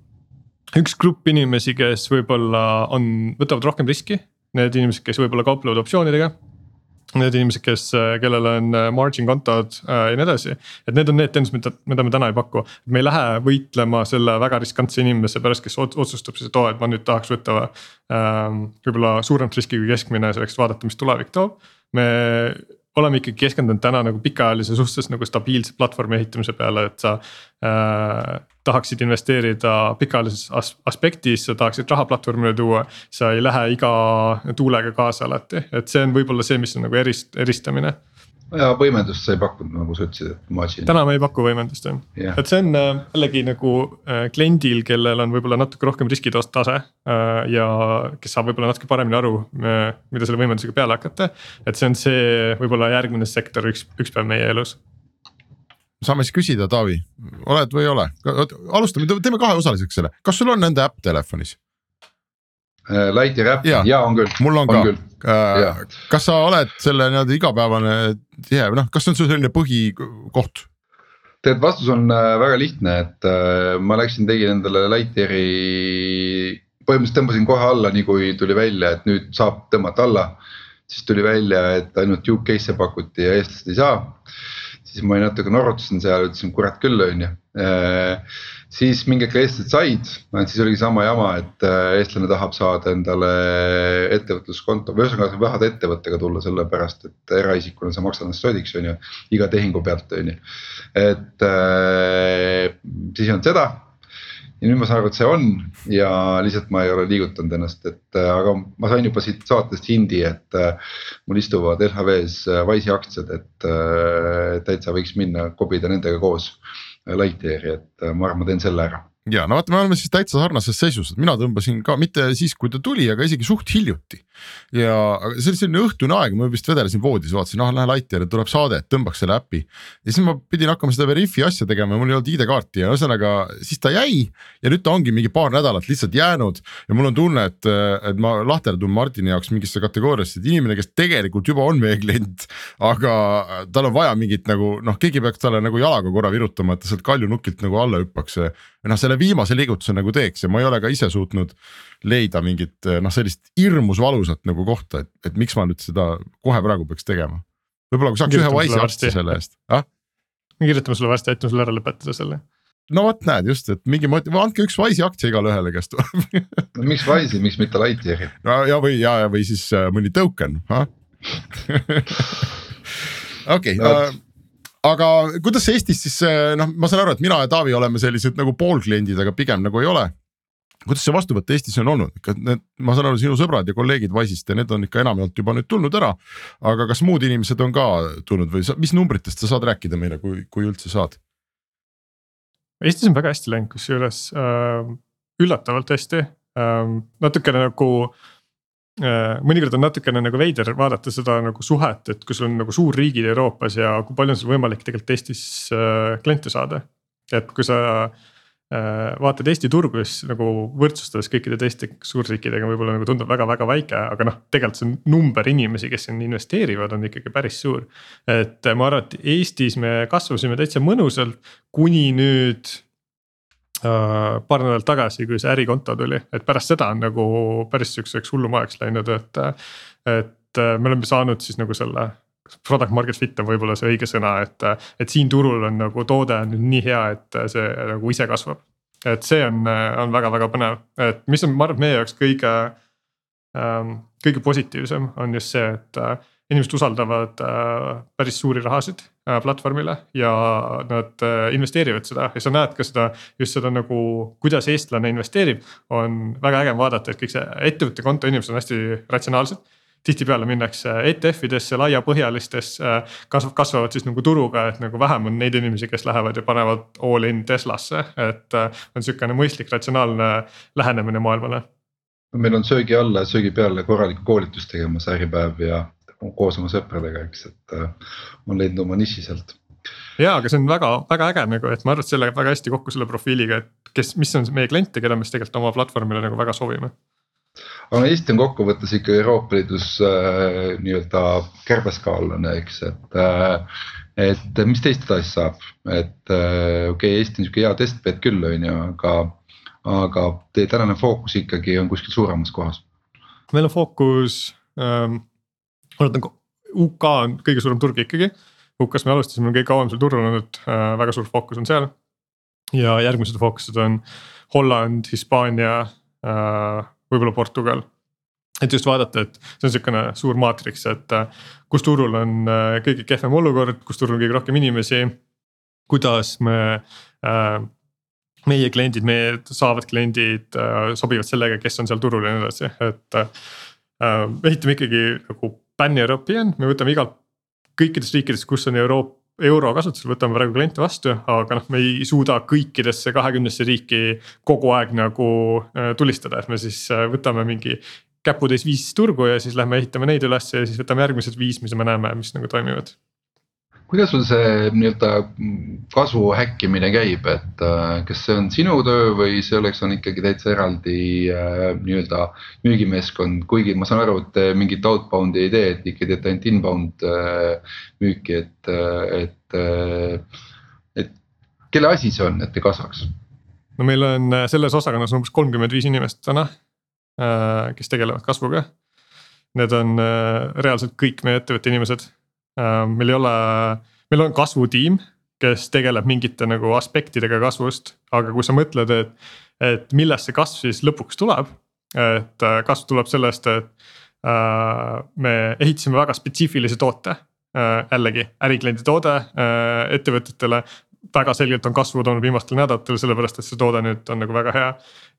üks grupp inimesi, kes võib-olla on, võtavad rohkem riski. Need inimesed, kes võib-olla kauplevad optsioonidega need inimesed, kes, kellel on äh, margin kontod äh, ja nii edasi. et need on need teenused, mida, mida me täna ei paku, me ei lähe võitlema selle väga riskantse inimese pärast, kes otsustab siis, et oo, et ma nüüd tahaks võtta ähm,. võib-olla suuremat riski kui keskmine selleks, et vaadata, mis tulevik toob. me oleme ikkagi keskendunud täna nagu pikaajalise suhtes nagu stabiilse platvormi ehitamise peale, et sa äh, tahaksid investeerida pikaajalises as aspektis, sa tahaksid raha platvormile tuua. sa ei lähe iga tuulega kaasa alati, et see on võib-olla see, mis on nagu erist-, eristamine ja võimendust sa ei pakkunud, nagu sa ütlesid, et Margin. täna me ei paku võimendust jah yeah., et see on äh, jällegi nagu äh, kliendil, kellel on võib-olla natuke rohkem riskitase äh,. ja kes saab võib-olla natuke paremini aru, mida selle võimendusega peale hakata. et see on see võib-olla järgmine sektor üks, üks päev meie elus saame siis küsida, Taavi, oled või ei ole, alustame, teeme kaheosaliseks selle, kas sul on nende äpp telefonis? Äh, Lightyear äpp ja, ja on küll. mul on, on ka, äh, kas sa oled selle nii-öelda igapäevane tihe või noh, kas see on su selline põhikoht? tead, vastus on äh, väga lihtne, et ma läksin, tegin endale Lightyeari. põhimõtteliselt tõmbasin kohe alla, nii kui tuli välja, et nüüd saab tõmmata alla. siis tuli välja, et ainult UK-sse pakuti ja eestlased ei saa. Siis ma natuke norrutasin seal, ütlesin kurat küll, on ju siis mingid eestlased said, siis oligi sama jama, et äh, eestlane tahab saada endale ettevõtluskonto, või ühesõnaga sa tahad ettevõttega tulla, sellepärast et eraisikuna sa maksad ennast sodiks, on ju, iga tehingu pealt, on ju. et äh, siis ei olnud seda ja nüüd ma saan aru, et see on. Ja lihtsalt ma ei ole liigutanud ennast, et äh, aga ma sain juba siit saatest hindi, et äh, mul istuvad LHV-s Wise'i aktsiad, et äh, täitsa võiks minna kobida nendega koos Lightyeari, et äh, ma arvan, ma teen selle ära ja no vaata, me oleme siis täitsa sarnases seisus, et mina tõmbasin ka mitte siis, kui ta tuli, aga isegi suht hiljuti. ja see oli selline õhtune aeg, ma vist vedelesin voodis, vaatasin, ah lähen Lightyear'i, tuleb saade, et tõmbaks selle äpi. ja siis ma pidin hakkama seda Veriffi asja tegema ja mul ei olnud ID-kaarti ja ühesõnaga siis ta jäi. ja nüüd ta ongi mingi paar nädalat lihtsalt jäänud ja mul on tunne, et, et ma lahterdun Martini jaoks mingisse kategooriasse, et inimene, kes tegelikult juba on meie klient. aga tal on vaja mingit nagu noh, keegi peaks talle nagu jalaga korra virutama, et ta sealt kaljunukilt nagu alla hüppaks noh, selle viimase liigutuse nagu teeks ja ma ei ole ka ise suutnud leida mingit noh, sellist hirmus valusat nagu kohta, et, et miks ma nüüd seda kohe praegu peaks tegema. võib-olla kui saaks ühe Wise'i aktsia selle eest ah?. me kirjutame sulle varsti, aitame sul ära lõpetada selle. no vot, näed just, et mingi motiv-, andke üks Wise'i aktsia igale ühele, kes tuleb no miks Wise'i, miks mitte Lightyear'i? no ja või ja, ja või siis äh, mõni token, ah okei okay, uh, aga kuidas Eestis siis noh, ma saan aru, et mina ja Taavi oleme sellised nagu poolkliendid, aga pigem nagu ei ole. kuidas see vastuvõtt Eestis on olnud, ikka need, ma saan aru, sinu sõbrad ja kolleegid Wise'ist ja need on ikka enamjaolt juba nüüd tulnud ära. aga kas muud inimesed on ka tulnud või sa, mis numbritest sa saad rääkida meile, kui, kui üldse saad? Eestis on väga hästi läinud, kusjuures äh, üllatavalt hästi äh,, natukene nagu Äh, mõnikord on natukene nagu veider vaadata seda nagu suhet, et kui sul on nagu suurriigid Euroopas ja kui palju on sul võimalik tegelikult Eestis äh, kliente saada. et kui sa äh, vaatad Eesti turgu, siis nagu võrdsustades kõikide teiste suurriikidega võib-olla nagu tundub väga-väga väike, aga noh, tegelikult see number inimesi, kes siin investeerivad, on ikkagi päris suur. et ma arvan, et Eestis me kasvasime täitsa mõnusalt, kuni nüüd Äh, paar nädalat tagasi, kui see ärikonto tuli, et pärast seda on nagu päris sihukeseks hullumajaks läinud, et. et äh, me oleme saanud siis nagu selle product market fit on võib-olla see õige sõna, et, et siin turul on nagu toode on nii hea, et see nagu ise kasvab. et see on, on väga-väga põnev, et mis on, ma arvan, meie jaoks kõige ähm,, kõige positiivsem on just see, et äh, inimesed usaldavad äh, päris suuri rahasid, äh, platvormile ja nad äh, investeerivad seda ja sa näed ka seda, just seda nagu, kuidas eestlane investeerib. on väga äge vaadata, et kõik see ettevõtte konto inimesed on hästi ratsionaalsed tihtipeale minnakse ETF-idesse, laiapõhjalistesse, kasvab, kasvavad siis nagu turuga, et nagu vähem on neid inimesi, kes lähevad ja panevad all in Teslasse, et on sihukene mõistlik, ratsionaalne lähenemine maailmale meil on söögi alla ja söögi peale korralikku koolitust tegemas Äripäev ja koos oma sõpradega, eks, et äh, on leidnud oma niši sealt. ja, aga see on väga-väga äge nagu, et ma arvan, et see läheb väga hästi kokku selle profiiliga, et kes, mis on meie kliente, keda me siis tegelikult oma platvormile nagu väga soovime aga Eesti on kokkuvõttes ikka Euroopa Liidus äh, nii-öelda kärbeskaalane, eks, et äh,. et mis teist edasi saab, et äh, okei okay,, Eesti on sihuke hea testbed küll, on ju, aga aga teie tänane fookus ikkagi on kuskil suuremas kohas? meil on fookus ähm,, ma arvan, et UK on kõige suurem turg ikkagi. UK-s me alustasime kõige kauem seal turul olnud äh,, väga suur fookus on seal. ja järgmised fookused on Holland, Hispaania äh,, võib-olla Portugal et just vaadata, et see on sihukene suur maatriks, et äh, kus turul on äh, kõige kehvem olukord, kus turul on kõige rohkem inimesi. kuidas me äh, meie kliendid, meie saavad kliendid äh, sobivad sellega, kes on seal turul ja nii edasi, et äh,. ehitame ikkagi nagu pan-European, me võtame igalt, kõikidest riikidest, kus on Euroopa euro kasutusel, võtame praegu kliente vastu, aga noh, me ei suuda kõikidesse kahekümnesse riiki kogu aeg nagu äh, tulistada, et me siis äh, võtame mingi käputäis viis turgu ja siis lähme ehitame neid üles ja siis võtame järgmised viis, mis me näeme, mis nagu toimivad kuidas sul see nii-öelda kasvu häkkimine käib, et äh, kas see on sinu töö või selleks on ikkagi täitsa eraldi äh, nii-öelda müügimeeskond, kuigi ma saan aru, et te mingit outbound'i ei tee, et ikka teete ainult inbound äh, müüki, et, et, et kelle asi see on, et te kasvaks? no meil on selles osakonnas umbes kolmkümmend viis inimest täna, kes tegelevad kasvuga. Need on reaalselt kõik meie ettevõtte inimesed Äh, meil ei ole, meil on kasvutiim, kes tegeleb mingite nagu aspektidega kasvust, aga kui sa mõtled, et, et millest see kasv siis lõpuks tuleb. et äh, kasv tuleb sellest, et äh, me ehitasime väga spetsiifilise toote äh,. jällegi ärikliendi toode äh, ettevõtetele väga selgelt on kasvu toonud viimastel nädalatel, sellepärast et see toode nüüd on nagu väga hea.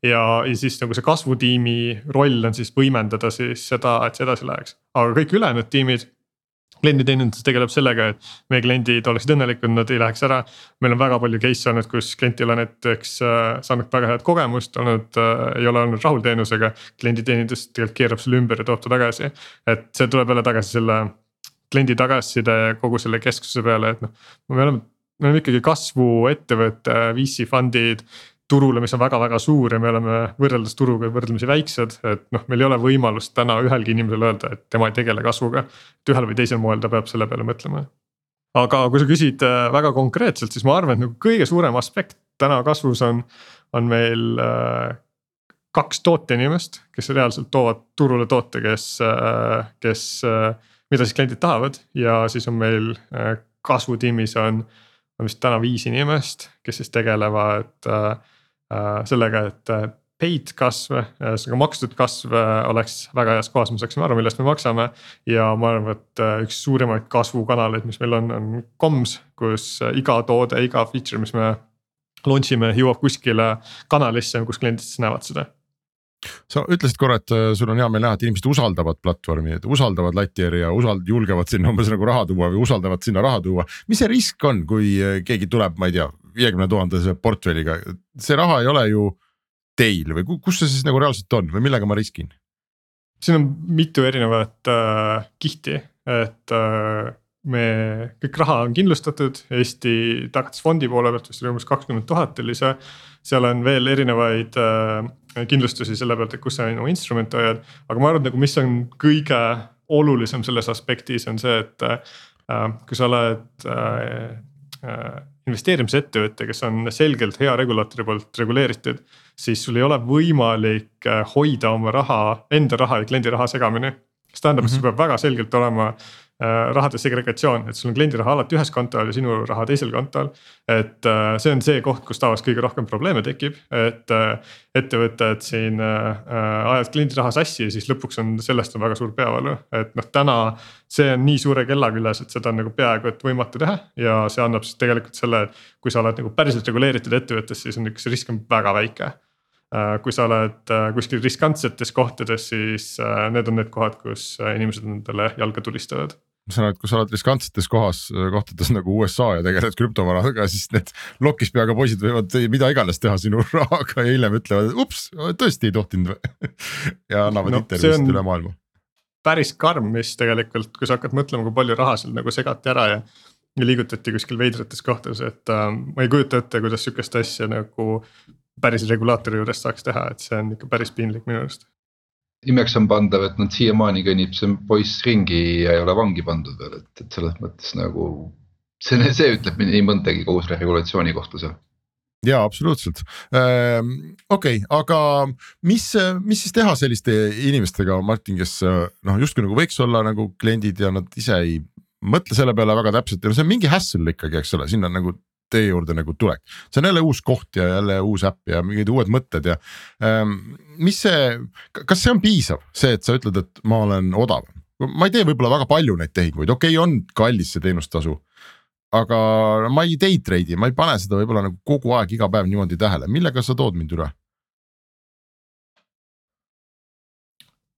ja, ja siis nagu see kasvutiimi roll on siis võimendada siis seda, et see edasi läheks, aga kõik ülejäänud tiimid klienditeenindus tegeleb sellega, et meie kliendid oleksid õnnelikud, nad ei läheks ära. meil on väga palju case'e olnud, kus klient ei ole näiteks äh, saanud väga head kogemust olnud äh,, ei ole olnud rahul teenusega. klienditeenindus tegelikult keerab selle ümber ja toob ta tagasi, et see tuleb jälle tagasi selle kliendi tagasiside kogu selle keskuse peale, et noh, me oleme me oleme ikkagi kasvuettevõte, VC fund'id turule, mis on väga-väga suur ja me oleme võrreldes turuga võrdlemisi väiksed, et noh, meil ei ole võimalust täna ühelgi inimesel öelda, et tema ei tegele kasvuga. et ühel või teisel moel ta peab selle peale mõtlema. aga kui sa küsid äh, väga konkreetselt, siis ma arvan, et nagu kõige suurem aspekt täna kasvus on, on meil äh, kaks tooteinimest, kes reaalselt toovad turule toote, kes, äh, kes, mida siis kliendid tahavad ja siis on meil kasvutiimis on on vist täna viis inimest, kes siis tegelevad äh, sellega, et äh, paid kasv, ühesõnaga makstud kasv äh, oleks väga heas kohas, me saaksime aru, millest me maksame. ja ma arvan, et üks suurimaid kasvukanaleid, mis meil on, on comms, kus iga toode, iga feature, mis me launch ime, jõuab kuskile kanalisse, kus kliendid siis näevad seda sa ütlesid korra, et sul on hea meel näha, et inimesed usaldavad platvormi, et usaldavad Latieri ja usald-, julgevad sinna umbes nagu raha tuua või usaldavad sinna raha tuua. mis see risk on, kui keegi tuleb, ma ei tea, viiekümne tuhandese portfelliga, see raha ei ole ju teil või kus see siis nagu reaalselt on või millega ma riskin? siin on mitu erinevat äh, kihti, et äh, me, kõik raha on kindlustatud Eesti Tagatisfondi poole pealt vist oli umbes kakskümmend tuhat oli see. seal on veel erinevaid äh, kindlustusi selle pealt, et kus sa oma instrumente hoiad, aga ma arvan, et nagu mis on kõige olulisem selles aspektis on see, et äh, kui sa oled äh, äh investeerimisettevõte, kes on selgelt hea regulaatori poolt reguleeritud. siis sul ei ole võimalik äh, hoida oma raha, enda raha ja kliendi raha segamini. see tähendab, et sul mhm. peab väga selgelt olema rahade segregatsioon, et sul on kliendi raha alati ühes kontol ja sinu raha teisel kontol. et äh, see on see koht, kus tavaliselt kõige rohkem probleeme tekib, et äh, ettevõtted siin ajavad kliendi raha sassi ja siis lõpuks on sellest on väga suur peavalu, et noh, täna. see on nii suure kella küljes, et seda on nagu peaaegu et võimatu teha ja see annab siis tegelikult selle, et kui sa oled nagu päriselt reguleeritud ettevõttes, siis on üks risk on väga väike Äh, kui sa oled äh, kuskil riskantsetes kohtades, siis äh, need on need kohad, kus inimesed endale jalga tulistavad ma saan aru, et kui sa oled riskantsetes kohas, kohtades nagu USA ja tegeled krüptovaradega, siis need lokis peaga poisid võivad mida iganes teha sinu rahaga ja hiljem ütlevad, ups, tõesti ei tohtinud ja annavad no, intervjuusid üle maailma. päris karm, mis tegelikult, kui sa hakkad mõtlema, kui palju raha seal nagu segati ära ja ja liigutati kuskil veidrates kohtades, et äh, ma ei kujuta ette, kuidas sihukest asja nagu päris regulaatori juures saaks teha, et see on ikka päris piinlik minu arust. Imeks on pandav, et nad siiamaani kõnnib see poiss ringi ja ei ole vangi pandud veel, et, et selles mõttes nagu. see, see ütleb nii mõndagi kogu selle regulatsiooni kohta seal ja absoluutselt ähm,, okei aga mis, mis siis teha selliste inimestega, Martin, kes noh, justkui nagu võiks olla nagu kliendid ja nad ise ei mõtle selle peale väga täpselt ja no see on mingi hassle ikkagi, eks ole, sinna nagu teie juurde nagu tulek. see on jälle uus koht ja jälle uus äpp ja mingid uued mõtted ja ähm, mis see, kas see on piisav, see, et sa ütled, et ma olen odavam? ma ei tee võib-olla väga palju neid tehinguid, okei okay,, on kallis see teenustasu. aga ma ei day trade'i, ma ei pane seda võib-olla nagu kogu aeg, iga päev niimoodi tähele, millega sa tood mind üle?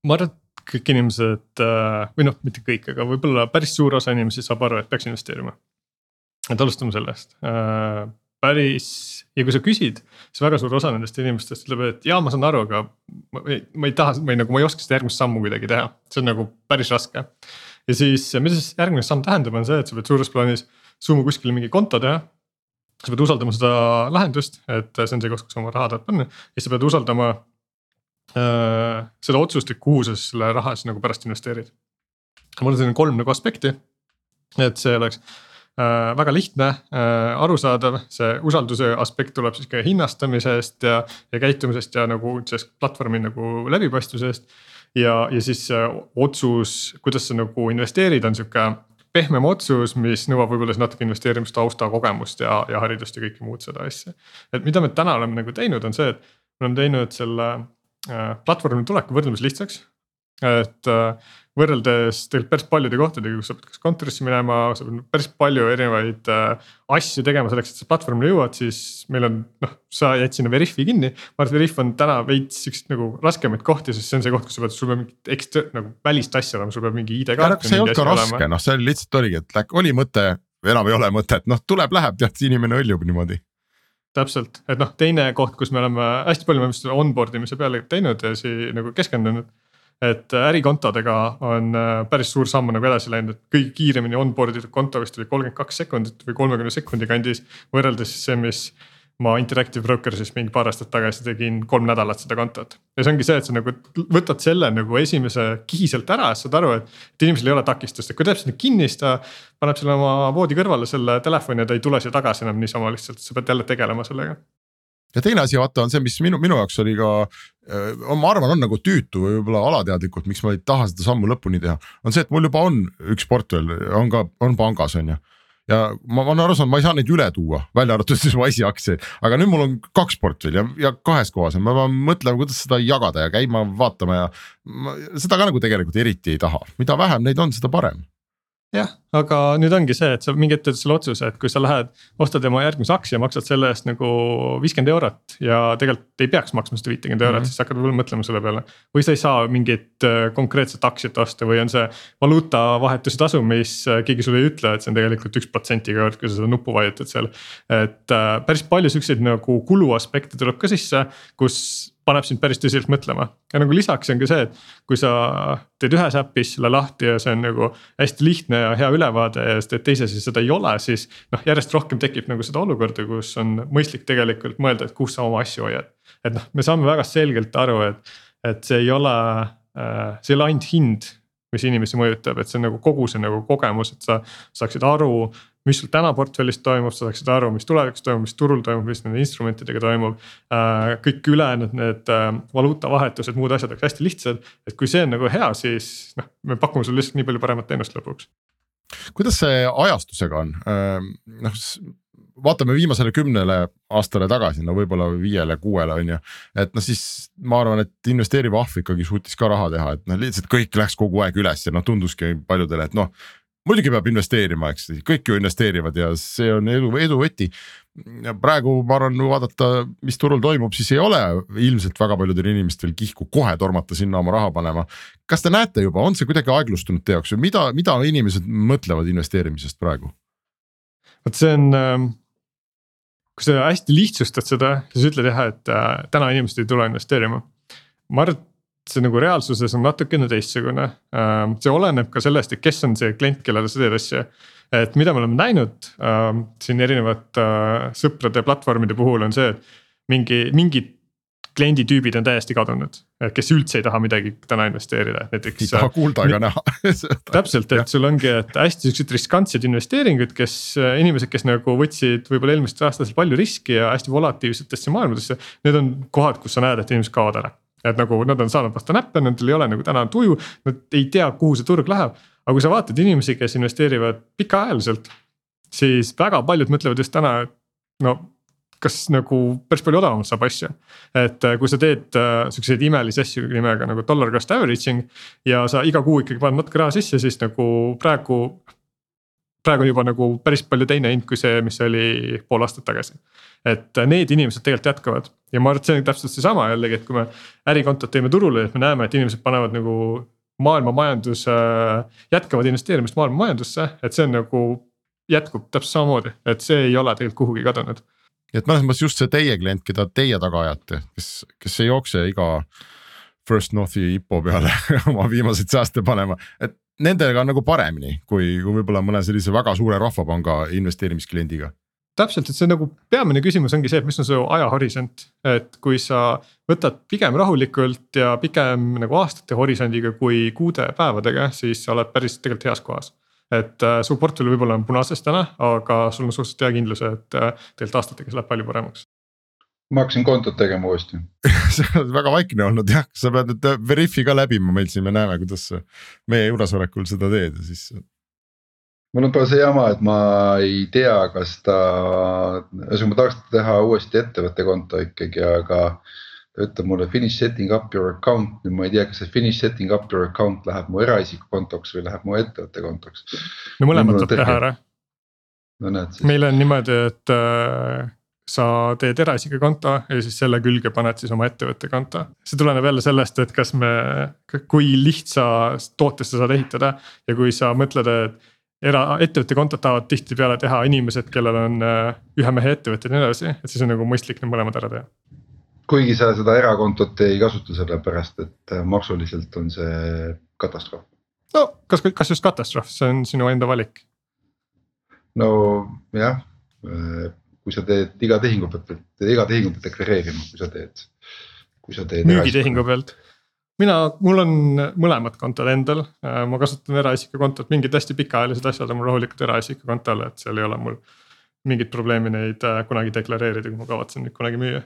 ma arvan, et kõik inimesed äh, või noh, mitte kõik, aga võib-olla päris suur osa inimesi saab aru, et peaks investeerima et alustame sellest äh,, päris ja kui sa küsid, siis väga suur osa nendest inimestest ütleb, et jaa, ma saan aru, aga ma ei, ma ei taha või nagu ma ei oska seda järgmist sammu kuidagi teha, see on nagu päris raske. ja siis, mida siis järgmine samm tähendab, on see, et sa pead suures plaanis suuma kuskile mingi konto teha. sa pead usaldama seda lahendust, et see on see koht, kus sa oma raha tahad panna ja sa pead usaldama äh, seda otsust, et kuhu sa selle raha siis nagu pärast investeerid. mul on selline kolm nagu aspekti, et see oleks väga lihtne, äh, arusaadav, see usalduse aspekt tuleb siis ka hinnastamisest ja, ja käitumisest ja nagu sellest platvormi nagu läbipaistvusest. ja, ja siis otsus, kuidas sa nagu investeerid, on sihuke pehmem otsus, mis nõuab võib-olla siis natuke investeerimistausta kogemust ja, ja haridust ja kõike muud seda asja. et mida me täna oleme nagu teinud, on see, et me oleme teinud selle äh, platvormi tuleku võrdlemisi lihtsaks. et äh, võrreldes tegelikult päris paljude kohtadega, kus sa pead kas kontorisse minema, sa pead päris palju erinevaid äh, asju tegema selleks, et sa platvormile jõuad, siis meil on noh, sa jäid sinna Veriffi kinni. ma arvan, et Veriff on täna veits siukseid nagu raskemaid kohti, sest see on see koht, kus sa pead, sul peab mingit ekstra nagu välist asja olema, sul peab mingi ID-kaart. see ei olnud ka raske, noh, see lihtsalt oligi, et läk, oli mõte, enam ei ole mõtet, noh tuleb, läheb, tead, inimene hõljub niimoodi täpselt, et noh, teine koht, kus me oleme hästi palju onboard imise peale teinud ja siin nagu keskendunud et ärikontodega on äh, päris suur samm nagu edasi läinud, et kõige kiiremini onboard itud konto vist oli kolmkümmend kaks sekundit või kolmekümne sekundi kandis. võrreldes siis see, mis ma Interactive Brokers'is mingi paar aastat tagasi tegin kolm nädalat seda kontot. ja see ongi see, et sa nagu võtad selle nagu esimese kihi sealt ära, saad aru, et inimesel ei ole takistust, et kui teeb sinna kinni, siis ta. paneb selle oma voodi kõrvale selle telefoni ja ta ei tule siia tagasi enam niisama lihtsalt, sa pead jälle tegelema sellega ja teine asi vaata on see, mis minu, minu jaoks oli ka, ma arvan, on nagu tüütu või võib-olla alateadlikult, miks ma ei taha seda sammu lõpuni teha. on see, et mul juba on üks portfell, on ka, on pangas on ju. Ja ma, olen aru saanud, ma ei saa neid üle tuua, välja arvatud siis Wise'i aktsiaid, aga nüüd mul on kaks portfelli ja, ja kahes kohas ja ma pean mõtlema, kuidas seda jagada ja käima vaatama ja seda ka nagu tegelikult eriti ei taha, mida vähem neid on, seda parem jah, aga nüüd ongi see, et sa mingi hetk teed selle otsuse, et kui sa lähed, ostad oma järgmise aktsia, maksad selle eest nagu viiskümmend eurot ja tegelikult ei peaks maksma seda viitekümmet eurot mm, -hmm. siis hakkad võib-olla mõtlema selle peale. või sa ei saa mingit äh, konkreetset aktsiat osta või on see valuutavahetuse tasu, mis äh, keegi sulle ei ütle, et see on tegelikult üks protsent iga kord, kui sa seda nuppu vajutad seal. et äh, päris palju siukseid nagu kuluaspekte tuleb ka sisse, kus paneb sind päris tõsiselt mõtlema. ja nagu lisaks on ka see, et kui sa teed ühes äpis selle lahti ja see on nagu hästi lihtne ja hea ülevaade ja teed teises ja seda ei ole, siis. noh, järjest rohkem tekib nagu seda olukorda, kus on mõistlik tegelikult mõelda, et kus sa oma asju hoiad. et noh, me saame väga selgelt aru, et, et see ei ole äh,, see ei ole ainult hind mis inimesi mõjutab, et see on nagu kogu see nagu kogemus, et sa saaksid aru, mis sul täna portfellis toimub, sa saaksid aru, mis tulevikus toimub, mis turul toimub, mis nende instrumentidega toimub. kõik ülejäänud need valuutavahetused, muud asjad oleks hästi lihtsad, et kui see on nagu hea, siis noh, me pakume sulle lihtsalt nii palju paremat teenust lõpuks kuidas see ajastusega on, noh vaatame viimasele kümnele aastale tagasi, no võib-olla viiele-kuuele on ju. et noh, siis ma arvan, et investeeriv ahv ikkagi suutis ka raha teha, et noh, lihtsalt kõik läks kogu aeg üles ja noh, tunduski paljudele, et noh. Muidugi peab investeerima, eks kõik ju investeerivad ja see on edu, edu võti. praegu ma arvan, vaadata, mis turul toimub, siis ei ole ilmselt väga paljudel inimestel kihku kohe tormata sinna oma raha panema. kas te näete juba, on see kuidagi aeglustunud teie jaoks või mida, mida inimesed mõtlevad investeerimisest praegu? vot see on ähm kui sa hästi lihtsustad seda, siis ütled jah, et äh, täna inimesed ei tule investeerima. ma arvan, et see nagu reaalsuses on natukene teistsugune äh,, see oleneb ka sellest, et kes on see klient, kellele sa teed asja. et mida me oleme näinud äh, siin erinevate äh, sõprade platvormide puhul on see, et mingi, mingid klienditüübid on täiesti kadunud, kes üldse ei taha midagi täna investeerida, näiteks. ei taha kuulda ega näha täpselt, et sul ongi, et hästi siuksed riskantsed investeeringud, kes inimesed, kes nagu võtsid võib-olla eelmistel aastatel palju riski ja hästi volatiivsetesse maailmadesse. Need on kohad, kus sa näed, et inimesed kaovad ära, et nagu nad on saanud vastu näppe, nendel ei ole nagu täna tuju, nad ei tea, kuhu see turg läheb. aga kui sa vaatad inimesi, kes investeerivad pikaajaliselt, siis väga paljud mõtlevad just täna, et no kas nagu päris palju odavamalt saab asju. et äh, kui sa teed äh, siukseid imelisi asju nimega nagu dollar cost averaging ja sa iga kuu ikkagi paned natuke raha sisse, siis nagu praegu. Praegu on juba nagu päris palju teine hind kui see, mis oli pool aastat tagasi. et need inimesed tegelikult jätkavad ja ma arvan, et see on täpselt seesama jällegi, et kui me ärikontot teeme turule, et me näeme, et inimesed panevad nagu maailma majandus äh,, jätkavad investeerimist maailma majandusse, et see on nagu jätkub täpselt samamoodi, et see ei ole tegelikult kuhugi kadunud nii et mõnes mõttes just see teie klient, keda teie taga ajate, kes, kes ei jookse iga First Northi IPO peale oma viimaseid sääste panema, et nendega on nagu paremini kui, kui võib-olla mõne sellise väga suure rahvapanga investeerimiskliendiga. Täpselt, et see nagu peamine küsimus ongi see, et mis on su ajahorisont, et kui sa võtad pigem rahulikult ja pigem nagu aastate horisondiga kui kuude päevadega, siis sa oled päris tegelikult heas kohas. Et äh, su portfell võib-olla on punases täna, aga sul on suhteliselt hea kindlus, et äh, tegelikult aastatega see läheb palju paremaks. Ma hakkasin kontot tegema uuesti sa oled väga vaikne olnud jah, sa pead nüüd äh, Veriffi ka läbima meil siin, me näeme, kuidas sa meie juuresolekul seda teed ja siis. mul on praegu see jama, et ma ei tea, kas ta, ühesõnaga ma tahaks teha uuesti ettevõtte konto ikkagi, aga ta ütleb mulle finish setting up your account, nüüd ma ei tea, kas see finish setting up your account läheb mu eraisiku kontoks või läheb mu ettevõtte kontoks. no mõlemad saab teha ära. no näed siis. meil on niimoodi, et äh, sa teed eraisiku konto ja siis selle külge paned siis oma ettevõtte konto. see tuleneb jälle sellest, et kas me, kui lihtsa tootest sa saad ehitada ja kui sa mõtled, et eraettevõtte kontot tahavad tihtipeale teha inimesed, kellel on äh, ühe mehe ettevõtted ja nii edasi, et siis on nagu mõistlik need mõlemad ära teha kuigi sa seda erakontot ei kasuta, sellepärast et äh, maksuliselt on see katastroof. no kas, kas just katastroof, see on sinu enda valik. no jah, äh, kui sa teed iga tehingu pealt, iga tehingu pead deklareerima, kui sa teed, kui sa teed. müügitehingu pealt mina, mul on mõlemad kontod endal, äh, ma kasutan eraisiku kontot, mingid hästi pikaajalised asjad on mul rahulikult eraisiku kontol, et seal ei ole mul mingit probleemi neid kunagi deklareerida, kui ma kavatsen neid kunagi müüa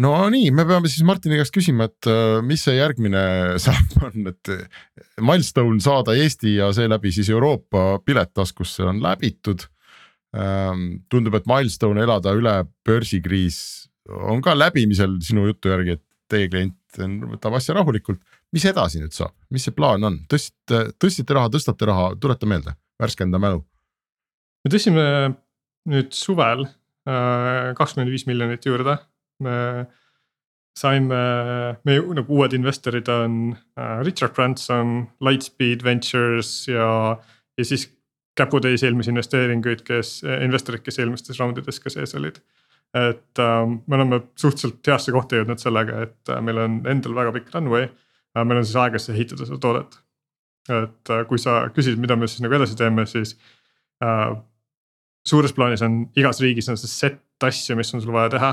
no nii, me peame siis Martini käest küsima, et äh, mis see järgmine samm on, et äh, milstone saada Eesti ja seeläbi siis Euroopa pilet taskusse on läbitud. Ähm, tundub, et milstone elada üle börsikriis on ka läbimisel sinu jutu järgi, et teie klient võtab asja rahulikult. mis edasi nüüd saab, mis see plaan on, tõstsite, tõstsite raha, tõstate raha, tuleta meelde, värskenda mälu. me tõstsime nüüd suvel äh, kakskümmend viis miljonit juurde me saime, meie nagu uued investorid on äh, Richard Branson, Lightspeed Ventures ja, ja siis käputäis eelmisi investeeringuid, kes, investorid, kes eelmistes raundides ka sees olid. et äh, me oleme suhteliselt heasse kohta jõudnud sellega, et äh, meil on endal väga pikk runway äh,. meil on siis aega siis ehitada seda toodet. et äh, kui sa küsid, mida me siis nagu edasi teeme, siis äh, suures plaanis on igas riigis on see set asju, mis on sul vaja teha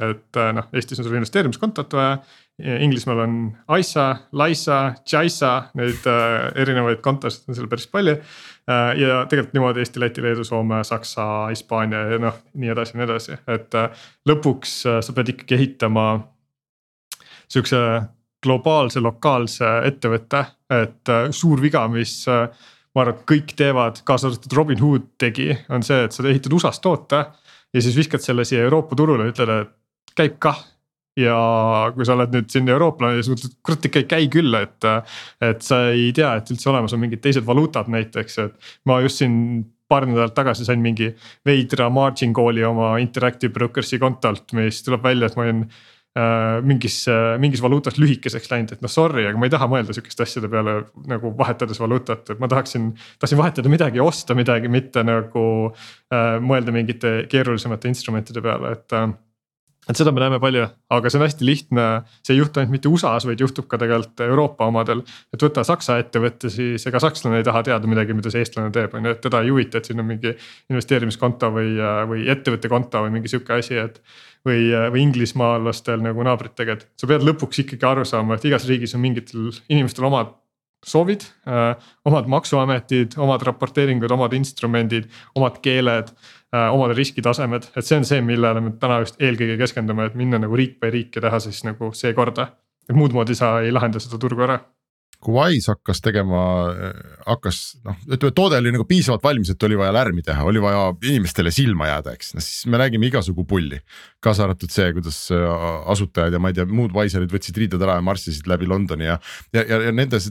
et äh, noh, Eestis on sul investeerimiskontot vaja. Inglismaal on ISA, LISA, JISA, neid äh, erinevaid kontosid on seal päris palju äh,. ja tegelikult niimoodi Eesti, Läti, Leedu, Soome, Saksa, Hispaania ja noh, nii edasi ja nii edasi, et äh, lõpuks äh, sa pead ikkagi ehitama sihukese globaalse, lokaalse ettevõtte, et äh, suur viga, mis äh, ma arvan, et kõik teevad, kaasa arvatud Robinhood tegi, on see, et sa ehitad USA-s toote ja siis viskad selle siia Euroopa turule ütled, et käib kah ja kui sa oled nüüd siin eurooplane, siis mõtled, kurat ikka ei käi küll, et. et sa ei tea, et üldse olemas on mingid teised valuutad näiteks, et ma just siin paar nädalat tagasi sain mingi veidra margin call'i oma Interactive Brokers'i kontolt, mis tuleb välja, et ma olin Äh, mingis, mingis valuutas lühikeseks läinud, et noh, sorry, aga ma ei taha mõelda sihukeste asjade peale nagu vahetades valuutat, et ma tahaksin. tahtsin vahetada midagi, osta midagi, mitte nagu äh, mõelda mingite keerulisemate instrumentide peale, et äh, et seda me näeme palju, aga see on hästi lihtne, see ei juhtu ainult mitte USA-s, vaid juhtub ka tegelikult Euroopa omadel. et võta Saksa ettevõte, siis ega sakslane ei taha teada midagi, mida see eestlane teeb, on ju, et teda ei huvita, et siin on mingi investeerimiskonto või, või ettevõtte konto või mingi sihuke asi, et. või, või inglismaalastel nagu naabritega, et sa pead lõpuks ikkagi aru saama, et igas riigis on mingitel inimestel omad soovid, omad maksuametid, omad raporteeringud, omad instrumendid, omad keeled Äh, omad riskitasemed, et see on see, millele me täna just eelkõige keskendume, et minna nagu riik by riik ja teha siis nagu see korda. et muud moodi sa ei lahenda seda turgu ära kui Wise hakkas tegema, hakkas noh, ütleme toode oli nagu piisavalt valmis, et oli vaja lärmi teha, oli vaja inimestele silma jääda, eks, no siis me nägime igasugu pulli. kaasa arvatud see, kuidas asutajad ja ma ei tea, muud Wiserid võtsid riided ära ja marssisid läbi Londoni ja, ja, ja, ja nende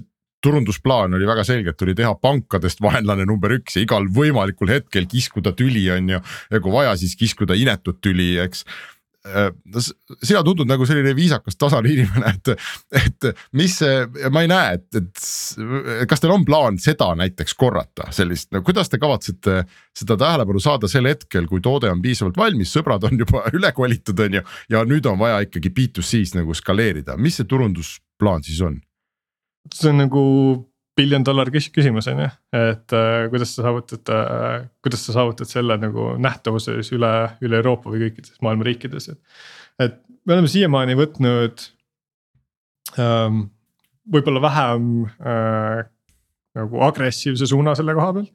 turundusplaan oli väga selge, et tuli teha pankadest vaenlane number üks ja igal võimalikul hetkel kiskuda tüli, on ju. ja kui vaja, siis kiskuda inetut tüli, eks äh, sina tundud nagu selline viisakas, tasane inimene, et, et mis see, ma ei näe, et, et kas teil on plaan seda näiteks korrata, sellist, no kuidas te kavatsete seda tähelepanu saada sel hetkel, kui toode on piisavalt valmis, sõbrad on juba üle kolitud, on ju. ja nüüd on vaja ikkagi B2C-s nagu skaleerida, mis see turundusplaan siis on? See on nagu billion dollar küsimus on ju, et äh, kuidas sa saavutad äh,, kuidas sa saavutad selle nagu nähtavuses üle, üle Euroopa või kõikides maailma riikides, et. et me oleme siiamaani võtnud ähm, võib-olla vähem äh, nagu agressiivse suuna selle koha peal.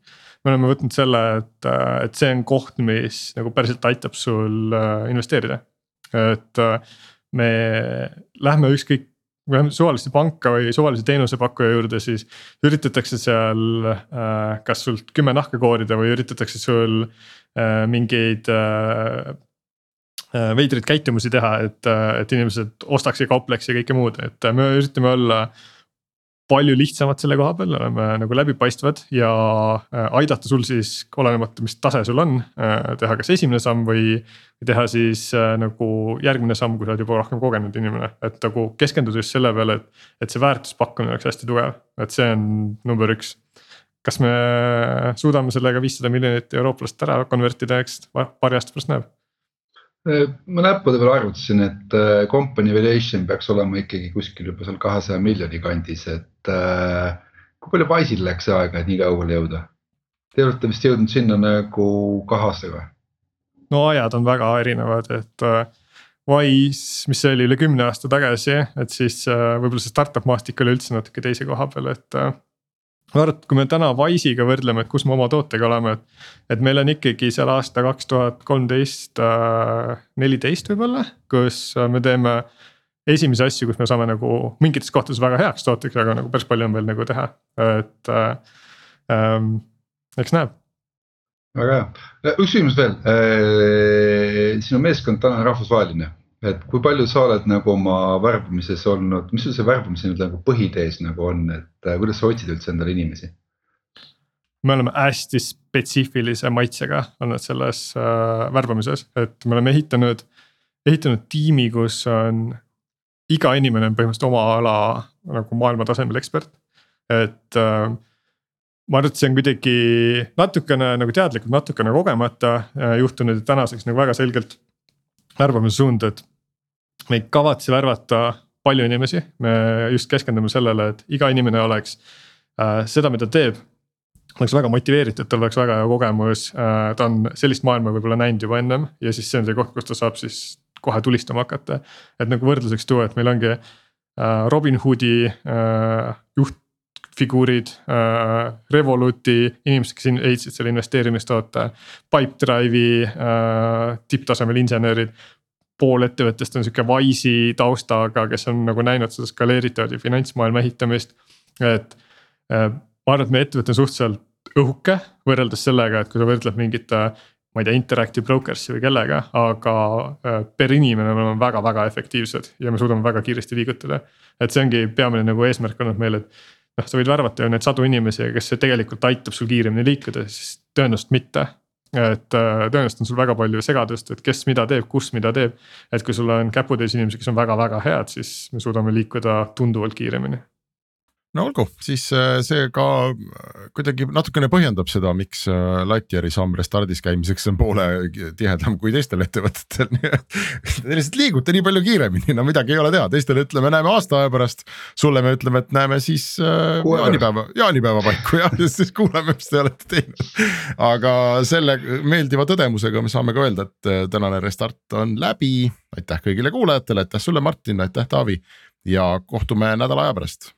me oleme võtnud selle, et, äh, et see on koht, mis nagu päriselt aitab sul äh, investeerida. et äh, me lähme ükskõik suvalisse panka või suvalise teenusepakkuja juurde, siis üritatakse seal äh, kas sult kümme nahka koorida või üritatakse sul äh, mingeid äh, veidraid käitumusi teha, et, et inimesed ostaks ja kaupleks ja kõike muud, et me üritame olla palju lihtsamad selle koha peal, oleme nagu läbipaistvad ja äh, aidata sul siis olenemata, mis tase sul on, äh, teha kas esimene samm või. teha siis äh, nagu järgmine samm, kui sa oled juba rohkem kogenud inimene, et nagu keskenduda just selle peale, et. et see väärtuspakkumine oleks hästi tugev, et see on number üks. kas me suudame sellega viissada miljonit eurooplast ära konvertida, eks paari aasta pärast näeb ma näppude peal arvutasin, et äh, company valuation peaks olema ikkagi kuskil juba seal kahesaja miljoni kandis, et äh, kui palju Wise'il läks aega, et nii kaugele jõuda? Te olete vist jõudnud sinna nagu kahe aastaga? no ajad on väga erinevad, et äh, Wise, mis oli üle kümne aasta tagasi, et siis võib-olla see startup maastik oli üldse natuke teise koha peal, et et kui me täna Wise'iga võrdleme, et kus me oma tootega oleme, et. et meil on ikkagi seal aasta kaks tuhat kolmteist, äh, neliteist võib-olla, kus äh, me teeme. esimesi asju, kus me saame nagu mingites kohtades väga heaks tooteks, aga nagu päris palju on veel nagu teha, et äh, ähm,, eks näeb väga hea, üks küsimus veel sinu meeskond täna on rahvusvaheline et kui palju sa oled nagu oma värbamises olnud, mis sul see värbamise nüüd nagu põhitees nagu on, et äh, kuidas sa otsid üldse endale inimesi? me oleme hästi spetsiifilise maitsega olnud selles äh, värbamises, et me oleme ehitanud, ehitanud tiimi, kus on. iga inimene on põhimõtteliselt oma ala nagu maailma tasemel ekspert, et äh, ma arvan, et see on kuidagi natukene nagu teadlikult, natukene kogemata äh, juhtunud, tänaseks nagu väga selgelt värbamise suund, et me ei kavatse värvata palju inimesi, me just keskendume sellele, et iga inimene oleks äh, seda, mida teeb. oleks väga motiveeritud, tal oleks väga hea kogemus äh,, ta on sellist maailma võib-olla näinud juba ennem ja siis see on see koht, kus ta saab siis kohe tulistama hakata. et nagu võrdluseks tuua, et meil ongi äh, Robinhoodi äh, juhtfiguurid äh,, Revoluti inimesed, kes ehitasid selle investeerimistoote. Pipedrive'i äh, tipptasemel insenerid pool ettevõttest on sihuke Wise'i taustaga, kes on nagu näinud seda skaleeritavat ja finantsmaailma ehitamist. et äh, ma arvan, et meie ettevõte on suhteliselt õhuke võrreldes sellega, et kui sa võrdled mingite ma ei tea, Interactive Brokers'i või kellega, aga äh, per inimene me oleme väga-väga efektiivsed ja me suudame väga kiiresti liigutada. et see ongi peamine nagu eesmärk olnud meil, et noh, sa võid värvata ju neid sadu inimesi, kes tegelikult aitab sul kiiremini liikuda, siis tõenäoliselt mitte. Et äh, tõenäoliselt on sul väga palju segadust, et kes mida teeb, kus mida teeb. et kui sul on käputäis inimesi, kes on väga-väga head, siis me suudame liikuda tunduvalt kiiremini no olgu, siis äh, see ka äh, kuidagi natukene põhjendab seda, miks äh, Lightyeari samm Restardis käimiseks on poole tihedam kui teistel ettevõtetel te lihtsalt liigute nii palju kiiremini, no midagi ei ole teha, teistele ütleme, näeme aasta aja pärast. sulle me ütleme, et näeme siis jaanipäeva, jaanipäeva paiku jah, siis kuuleme, mis te olete teinud. aga selle meeldiva tõdemusega me saame ka öelda, et tänane Restart on läbi. aitäh kõigile kuulajatele, aitäh sulle, Martin, aitäh, Taavi ja kohtume nädala aja pärast